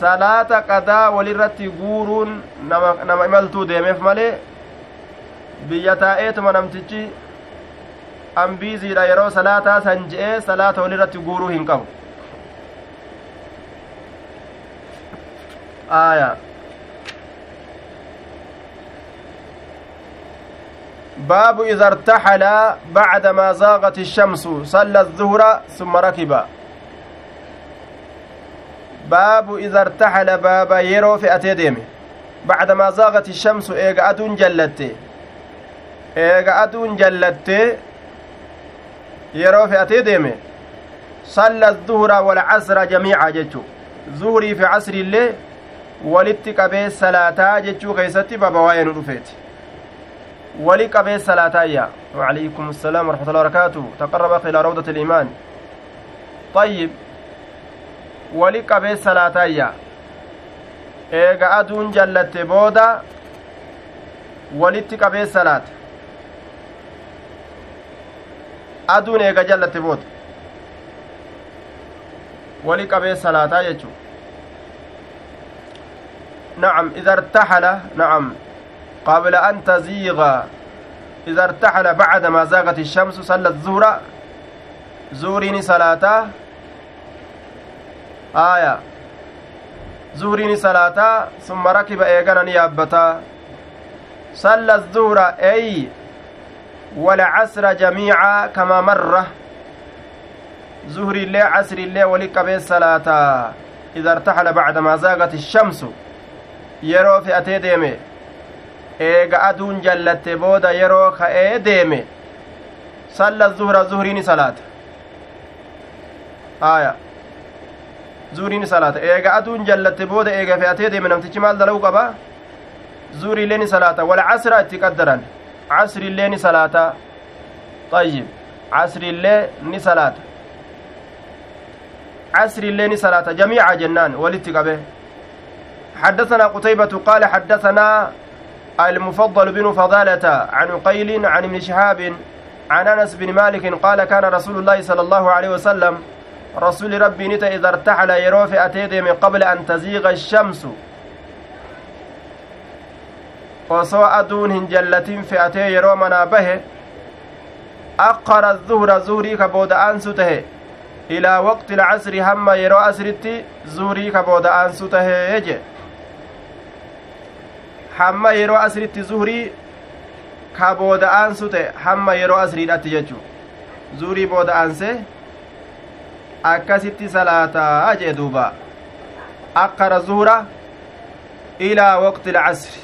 salaata qadaa walirratti guuruun nama, imaltuu deemeef malee biyya taa'eetuma namtichi ambiiziidha yeroo salaataa san je'ee salaata walirratti guuruu hin qabu aya باب إذا ارتحل بعدما زاغت الشمس صلى الظهر ثم ركب باب إذا ارتحل باب يرو في أتيديم بعدما زاغت الشمس إيغا أدون جلت إيغا أدون جلت yeroo fe'atee deeme salla zuhura walcasra jamiica jechu zuhurii fi casriillee walitti qabee salaataa jechuu keeysatti baba waa'ee nu dhufeeti wali qabee salaataayya وعليكم السلام ورحمة الله وبركاته تقرب إلى روضة الإيمان طيب wali qabee salaataayya eega aduun jallatte booda walitti qabee salaata aduun eega jallatte booda wali qabee salaataa jechuu نعم إذا ارتحل نعم قبل أن تزيغ إذا ارتحل بعد ما زاغت الشمس صلى الظهر زوريني صلاة آية. زوريني صلاة ثم ركب إيغانا نيابتا صلى الظهر أي والعصر جميعا كما مر. زهري الليل عصر الليل ولك الصلاة إذا ارتحل بعد ما زاغت الشمس yeroo fe'atee deeme eega aduun jallatte booda yeroo ka'ee deeme salla zuhra zuhriini salaata aya zuhriini salaata eega aduun jallatte booda eega fe'atee deeme namtichi maal dala'u qaba zuhriillee ni salaata wal casra itti qaddaran casriillee ni salaata طيب ni salaata casriillee ni salaata jamiica jennaan walitti qabe حدثنا قتيبة قال حدثنا المفضل بن فضالة عن قيل عن ابن شهاب عن انس بن مالك قال كان رسول الله صلى الله عليه وسلم رسول ربي نتا اذا ارتحل يروفي اتيدي قبل ان تزيغ الشمس jallatin fe'atee yeroo manaa bahe aqara zuhra zuhrii ka booda'aansu tahe ilaa waqti lcasri hamma yeroo asritti zuhrii ka booda'aansu tahee je hamma yeroo asritti zuhrii ka booda'aansu ta'e hamma yeroo asriidhatti jechu zuhrii booda'aanse akkasitti salaataa jee duuba aqara zuhra ilaa waqti lcasri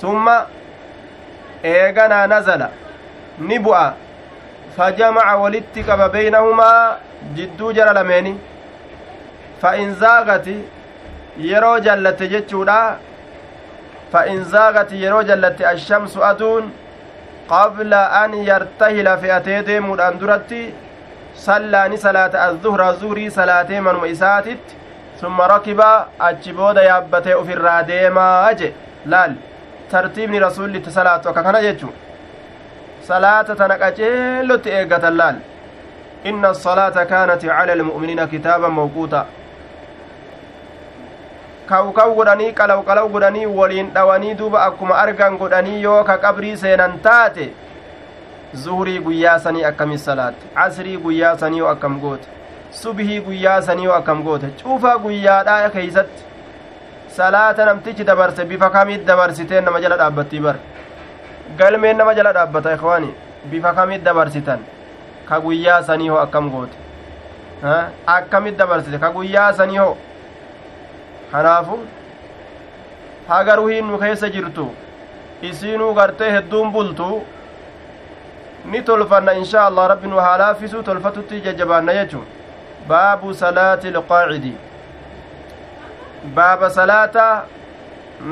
summa eeganaa nazala ni bu'a fajamaca walitti qaba beynahumaa jidduu jara lameeni fa in zaagati yeroo jallatte jechuudha فإن زاغت يرو جلت الشمس أدون قبل أن يرتهل في أتيدي مدان درتي صلى صلاة الظهر الظهري صلاة من مئساتت ثم ركب أجبود يابته في الراديما أجي لال ترتيبني رسول صلاة وككنا جيتشو صلاة تنقجيلو تئيقة اللال إن الصلاة كانت على المؤمنين كتابا موقوتا kawkaw godhanii qalaw qalaw godhanii waliin dhawanii duuba akkuma argan godhanii yoo ka qabrii seenan taate zuhurii guyyaa sanii akkami salaatte casrii guyyaa sanii akkam goote subhii guyyaa sanii akkam goote cufa guyyaadhaa keeysatti salaata namtichi dabarse bifa kamiit dabarsiteen nama jala dhaabbattii bar galmeen nama jala dhaabbata ikwaani bifa kamiit dabarsitan ka guyyaa sanii hoo akkam goote akkamit dabarsite ka guyyaa sanii hoo kanaafu haga ruhiin nu keessa jirtu isiinuu gartee hedduun bultu ni tolfanna inshaa allah rabbi nu haa laaffisu tolfatutti jajjabaanna jechu baabu salaati ilqaacidi baaba salaata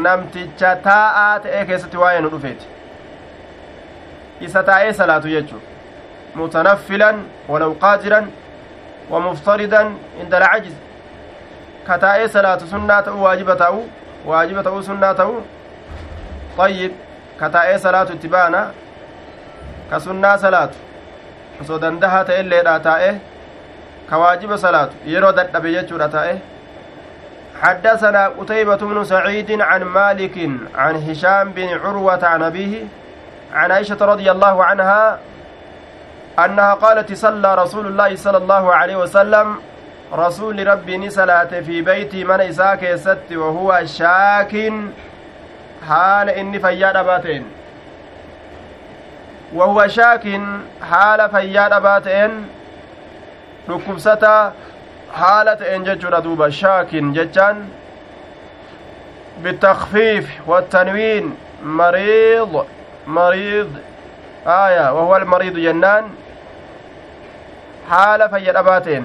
namticha taa'aa ta'ee keessatti waa'ee nu dhufeeti isa taa'ee salaatu jechu mutanaffilan walaw qaajiran wa muftaridan inda alcajiz ka taa'ee salaatu sunnaa ta'u waajiba ta'u waajiba ta'uu sunnaa ta'u ayyib ka taa'ee salaatu itti baana ka sunnaa salaatu. Osoo dandahaa ta'e illeedha taa'e ka waajiba salaatu. Yeroo dadhabe jechuudha taa'e. حدثنا قتيبة بن سعيد عن مالك عن هشام بن عروة عن أبيه عن عائشة رضي الله عنها أنها قالت صلى رسول الله صلى الله عليه وسلم رسول ربي نسلات في بيتي من إساء كيست وهو شاك حال إني فياد باتين وهو شاك حال فياد باتين dhukkubsata haala ta'een jechuudha duuba jechaan بالتخفيف والتنوين مريض مريض آية وهو المريض جنان حال فيد أباتين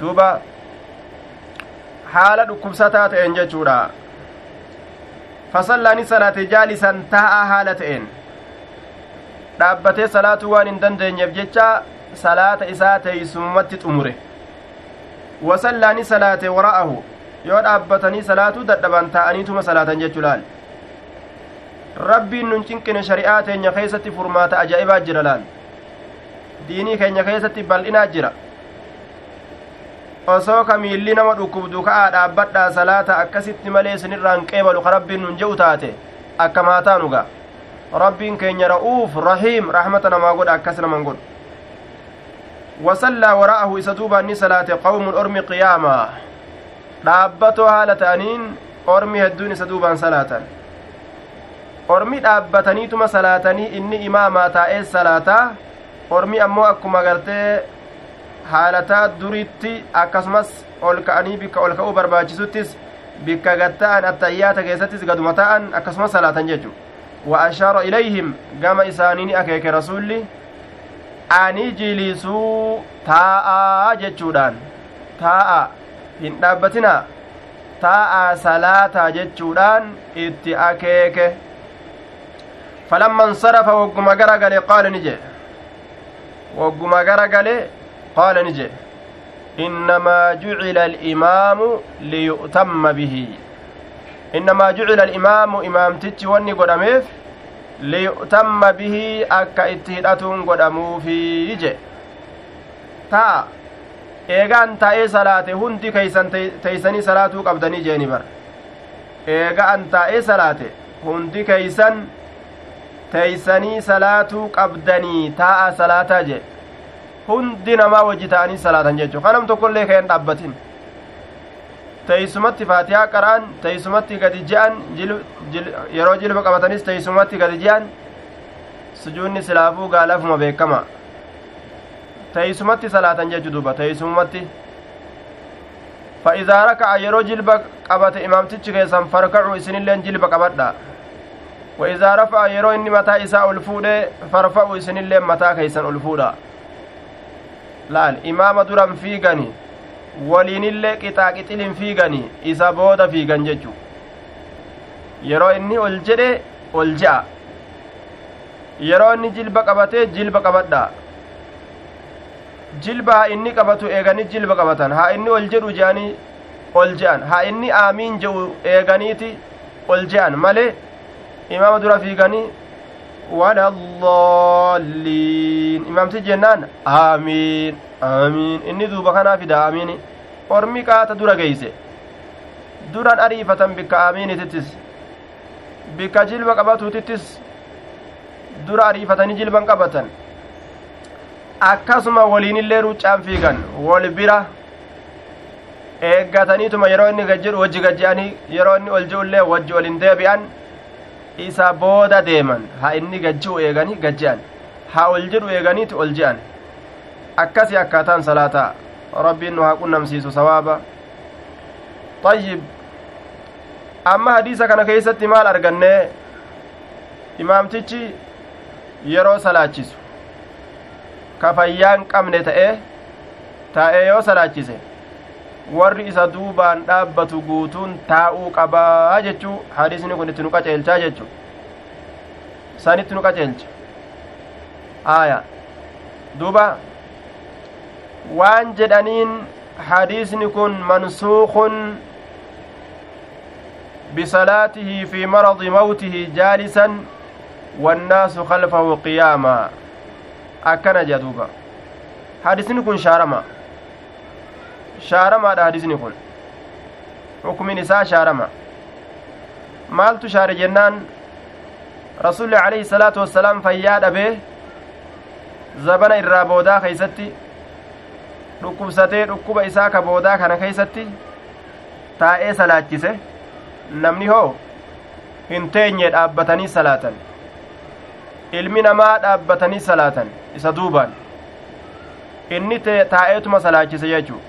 duuba haala dhukkubsataa ta'een jechuudha ta'een dhaabbatee salaatuu waan hin dandeenyeef jecha salaata isaa teeysumatti xumure wasallaani salaate wara'ahu yoo dhaabbatanii salaatuu dadhaban taa'aniituma salaatan jechuu laal rabbiin nun cinqine shari'aa teenya keessatti furmaata ajaa'ibaa jira laal diinii keenya keessatti bal'inaa jira osoo ka miilli nama dhukkubdu ka'aa dhaabbadhaa salaata akkasitti malee isinirraan qeebalu ka rabbiin nun je'u taate akka maataanuga rabbiin keenya ra'uuf rahiim rahmata namaa godha akkas naman godhu wasallaa wara'ahu isa duubaan ni salaate qawmun ormi qiyaamaa dhaabbatoo haala ta'aniin ormi hedduun isa duubaan salaatan ormi dhaabbataniituma salaatanii inni imaamaa taa'ee salaataa ormi ammoo akkuma gartee haalataa duritti akkasumas ol ka'anii bikka ol ka'uu barbaachisuttis bikka gatta'an attayyaata keessattis gaduma ta'an akkasumas salaatan jechu wa ashaara ilayhim gama isaanii ni akeeke rasulli ani jilisuu taa'aa jechuudhaan taa'a hin dhaabbatinaa taa'aa salaataa jechuudhaan itti akeeke falamma insarafa wogguma gara gale qaala ni jedhe wogguma gara gale qaala ni jedhe innamaa jucila alimaamu liyu'tamma bihi innamaa jucila alimaamu imaamtichi wanni godhameef liyu'tamma bihi akka itti hidhatuun godhamuufi jedhe taa eegaan taa'ee salaate hundi keeysan teeysanii salaatuu qabdanii jeeni bar eega an taa'ee salaate hundi keeysan teeysanii salaatuu qabdanii taa'a salaataa jedhe hundi namaa wajji ta'anii salaatan jechuu kanam tokkollee kayan dhaabbatin teeysumatti faatihaa qara'an teeysumatti gadi je'an yeroo jilba qabatanis teeysumatti gadi je'an sujuunni silaafuu gaalafuma beekama teeysumatti salaatan jechuu duuba teeysumatti فإذا ركع يرو جلب قبت إمامتش كيسان فركعوا إسن اللين جلب قبتنا وإذا رفع يرو إني متى إساء الفودة فرفعوا إسن اللين متى كيسان الفودة laal imaama duran fiigani waliinillee qixaaqixilin fiigani isa booda fiigan jechu yeroo inni ol jedhe ol je'a yeroo inni jilba qabatee jilba qabadha jilba haa inni qabatu eeganii jilba qabatan haa inni ol jedhu je'anii ol je'an haa inni aamiin je'u eeganiiti ol je'an malee imaama dura fiiganii waladaalliin imaamti jennaan aamiin aamiin inni duuba kanaa fida aamiini ormi qaata dura geeyse duran ariifatan bikka aamiinitittis bikka jilba qabatuutittis dura ariifatanii jilban qabatan akkasuma waliinillee ruuccaan fiigan wol bira eeggataniituma yeroo inni gajjedhu wajji gajje'anii yeroo inni ol ji'ullee wajji ol hin deebi'an isa booda deeman haa inni gajji'u eeganii gajje'an haa ol jedhu eeganiiti ol je'an akkasi akkaataan salaataa rabbiin nu haa qunnamsiisu sawaaba طيب amma hadiisa kana keeysatti maal arganne imaamtichi yeroo salaachisu ka fayyaan qabne ta'e taa'ee yoo salaachise warri isa duubaan dhaabbatu guutuun taa'uu qabaa jechuu hadiisni kun itti nu qaceelchaa jechuu sanitti nu qaceelcha aaya duuba waan jedhaniin hadiisni kun mansuukun بصلاته في مرض موته جالسا والناس خلفه قياما أكن جدوبا حديثني كن شارما ده حديثني كن حكم نساء شارما maaltu shaare jennaan rasuulli alayhi salaatu wassalaam fayyaa dhabee zabana irraa boodaa keeysatti dhukkubsatee dhukkuba isaa ka boodaa kana keeysatti taa'ee salaachise namni hoo hin teenye dhaabbatanii salaatan ilmi namaa dhaabbatanii salaatan isa duubaan inni taa'eetuma salaachise jechuu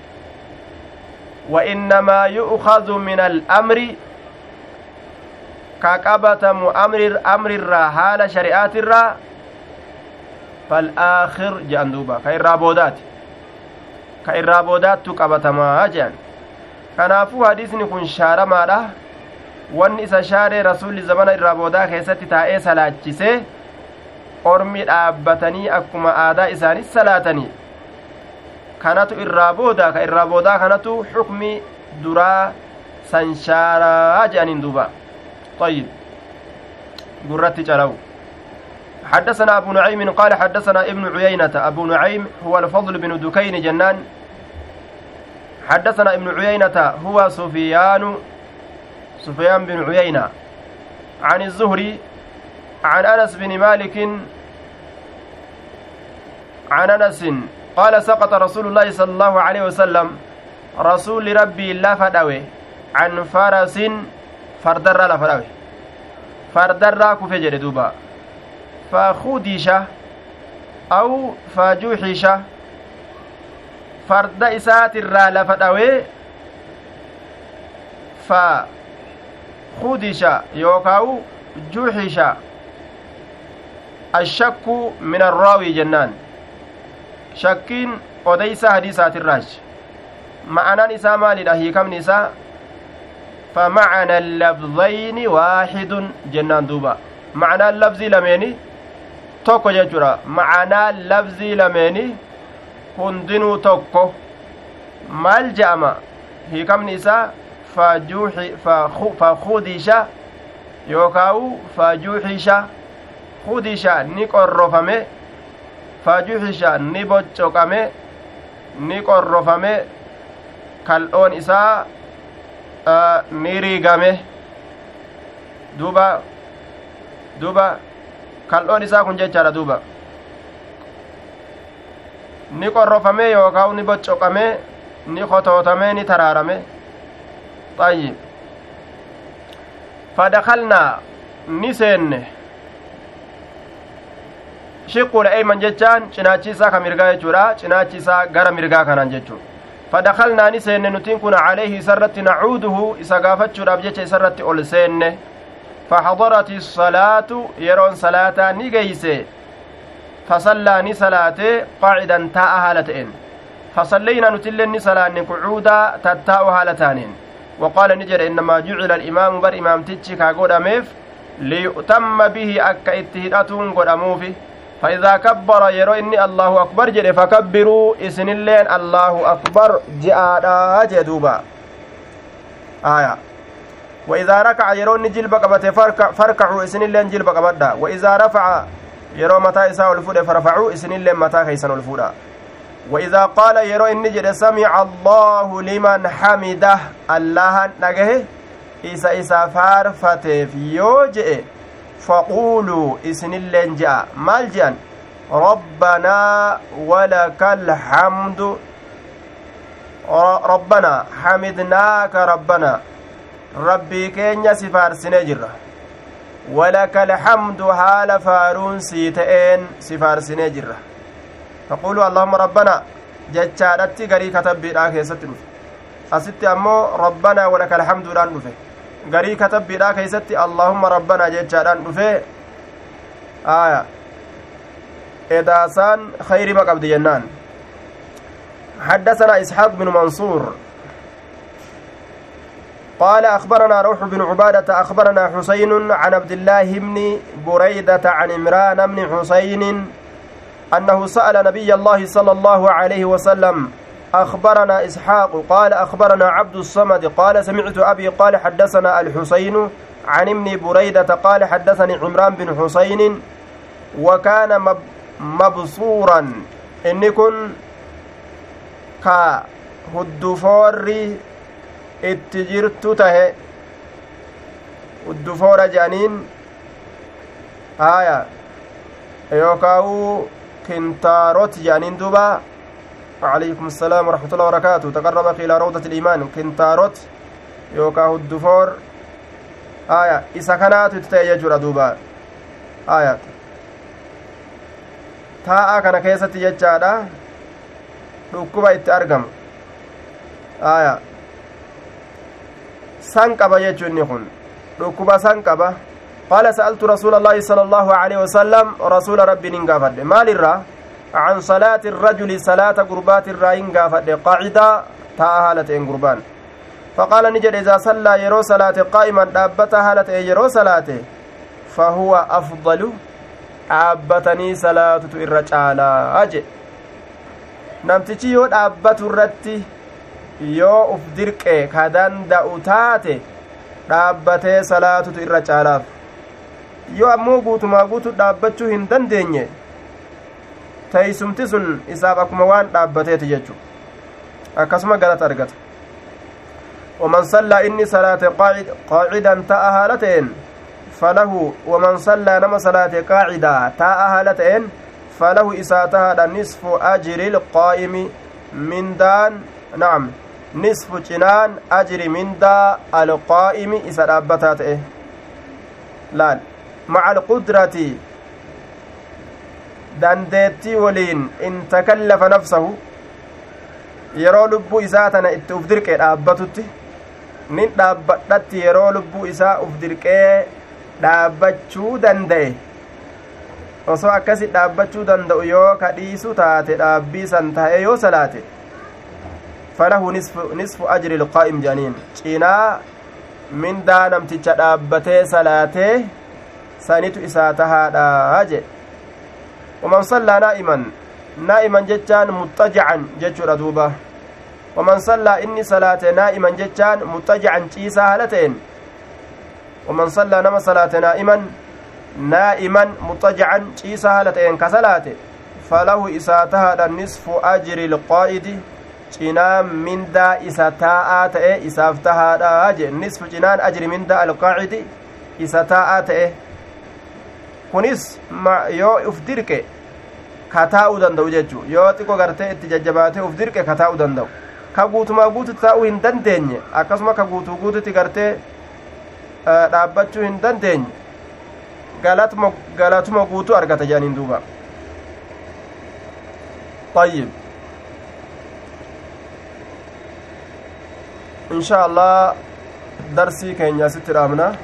وإنما يؤخذ من الأمر كقبتم أمر أمر الرا حال شريعات الرا فالآخر جندوبا كإرابودات كإرابودات تقبتما جان kanaafuu hadiisni kun shaaramaadha wanni isa shaaree rasuulli zamana irraa boodaa keessatti taa'ee salaachisee ormi dhaabbatanii akkuma aadaa isaanii salaatanii kanatu irraa boodaa ka irraa boodaa kanatu xukmi duraa san jedhaniin duuba. طيب قرت جلو حدثنا أبو نعيم قال حدثنا ابن عيينة. أبو نعيم هو الفضل بن دكين جنان. حدثنا ابن عيينة هو سفيان سفيان بن عيينة. عن الزهري عن أنس بن مالك عن أنس قال سقط رسول الله صلى الله عليه وسلم رسول ربي لا فدوي عن فرس فردر لا فدوي فردر كفي جري دوبا. فخوديش أو فجوحش فرد إسات الرا لفدوي ف خدش يوكاو جوحش الشك من الراوي جنان. شكين odeysa hadiisaati irraachi ma'anaan isaa maalidha? Hiikamni isaa فمعنى اللفظين واحد جنان دوبا معنى اللفظ لميني توكو جيجورا معنى اللفظ لميني هندنو توكو مال جاما هي كم نساء فخوديشا يوكاو فجوحيشا خوديشا نيقرفمه فجوحيشا نيبوچوقمه ni qorrofame kal'oon isaa ni riigame duuba duuba kal'oon isaa kun jechaadha duuba ni qorrofame yookaan ni boccoqame ni kotootamee ni taraarame طيب فدخلنا نسين shiqqul eeyman jechaan cinaachi isaa ka mirgaa jechuudha cinaachi isaa gara mirgaa kanaan jechuu fadakalnaa ni seenne nutiin kun calayhi isarratti nacuuduhu isa gaafachuudhaaf jecha isarratti ol seenne faxadarat isalaatu yeroon salaataa ni geeyse fasallaa ni salaate qaacidan taa'a haala ta'en fasalleynaa nutillee ni salaanne qucuudaa tattaa'u haala taaneen وقال نجر إنما جعل الإمام بر إمام تتشي كاقود أميف ليؤتم به أكا اتهدأتون قد أموفي فإذا كبر يرو إني الله أكبر جل فكبروا إسن اللين الله أكبر جاء جدوبا آية. وإذا ركع يرو إني جلب قبته فركعوا إسن اللين جلب قبدا وإذا رفع يرو متى إساء الفود فرفعوا إسن اللين متى خيسن الفودا وإذا قال يرو إني جل سمع الله لمن حمده. الله نجه إسا إسا فارفتف يوجئ فقولوا إسن اللين جاء. ربنا ولك الحمد. ربنا حمدناك ربنا. ربي كينيا سفار سنجرة ولك الحمد حال فارون سيتئين سفار سنجرة فقولوا اللهم ربنا. جتشادتي غري كتب بيداك يستنف أستي أمو ربنا ولك الحمد لأن نفه garii katabbiidha keeysatti allahumma rabbanaa jechaadhaan dhufe aya edaasaan kayrima qabdi jennaan. حدثنا إسحاق بن منصور قال أخبرنا روح بن عبادة أخبرنا حسين عن عبد الله بن بريدة عن عمران بن حسين أنه سأل نبي الله صلى الله عليه وسلم أخبرنا إسحاق قال أخبرنا عبد الصمد قال سمعت أبي قال حدثنا الحسين عن ابن بريدة قال حدثني عمران بن حسين وكان مبصورا. إن كن كهدفور اتجرت ته هدفور جانين. آية. يوكاو كنتاروت جانين دوبا. وعليكم السلام ورحمة الله وبركاته تقربك إلى روضة الإيمان كنتاروت يوكا هدفور آية إسا كانت تتأيجر دوبا آية taa'a kana keessatti jechaadha dhukkuba itti argama aya san qaba jechu inni kun dhukkuba san qaba qaala sa'altu rasuula allaahi sala allaahu aleyhi wasalam rasuula rabbiin hin gaafadhe maal irraa عن صلاة الرجل صلاة قربات الراين قافت قاعدة تاء هالة إن قربان فقال نجد إذا صلى يرو صلاة قائما دابة هالة يرو صلاة فهو أفضل dhaabbatanii salaatutu irra caalaa je namtichi yoo dhaabbatu irratti yoo uf dirqe ka danda'u taate dhaabbatee salaatutu irra caalaaf yoo ammoo guutumaa guutu dhaabbachuu hin dandeenye teeysumti sun isaaf akkuma waan dhaabbateeti jechu akkasuma galata argata waman sallaa inni salaate qaacidan ta'a haala ta'een falahu waman sallaa nama salaate qaacidaa taa'a haala ta'een falahu isaa tahaadha nisfu ajri ilqaa'imi mindaan nacam nisfu cinaan ajri mindaa alqaa'imi isa dhaabbataa ta'e laal maca alqudrati dandeettii waliin in takallafa nafsahu yeroo lubbuu isaa tana itti uf dirqee dhaabbatutti nin dhaabbadhatti yeroo lubbuu isaa uf dirqee dhaabbachuu danda'e osoo akkasi dhaabbachuu danda'u yoo ka dhiisu taate dhaabbii san ta'e yoo salaate falahu nisfu ajri ilqaa'im jedhaniin cinaa mindaa namticha dhaabbatee salaatee sanitu isaa tahaadha jedhe ومن صلى نائما نائما جتان مضطجعا جتشورا دوبا. ومن صلى إني صلاة نائما جتان مضطجعا تشيسا هالتين. ومن صلى نما صلاة نائما نائما مضطجعا تشيسا هالتين كصلاة. فله إساتها النصف أجر القائد mindaa isa taa'aa ta'e isaaf tahaadha je nisfu cinaan ajri mindaa alqaacidi isa taa'aa ta'e kunis yoo uf dirqe ka taa'uu danda'u jechuu yoo xiqqo gartee itti jajjabaatee uf dirqe ka taa'uu danda'u ka guutumaa guututti taa'uu hin dandeenye akkasuma ka guutuu guututti gartee dhaabbachuu hin dandeenye galatuma guutuu argata jedhaniin duuba طيب إن شاء الله درسي كين يا ست رامنا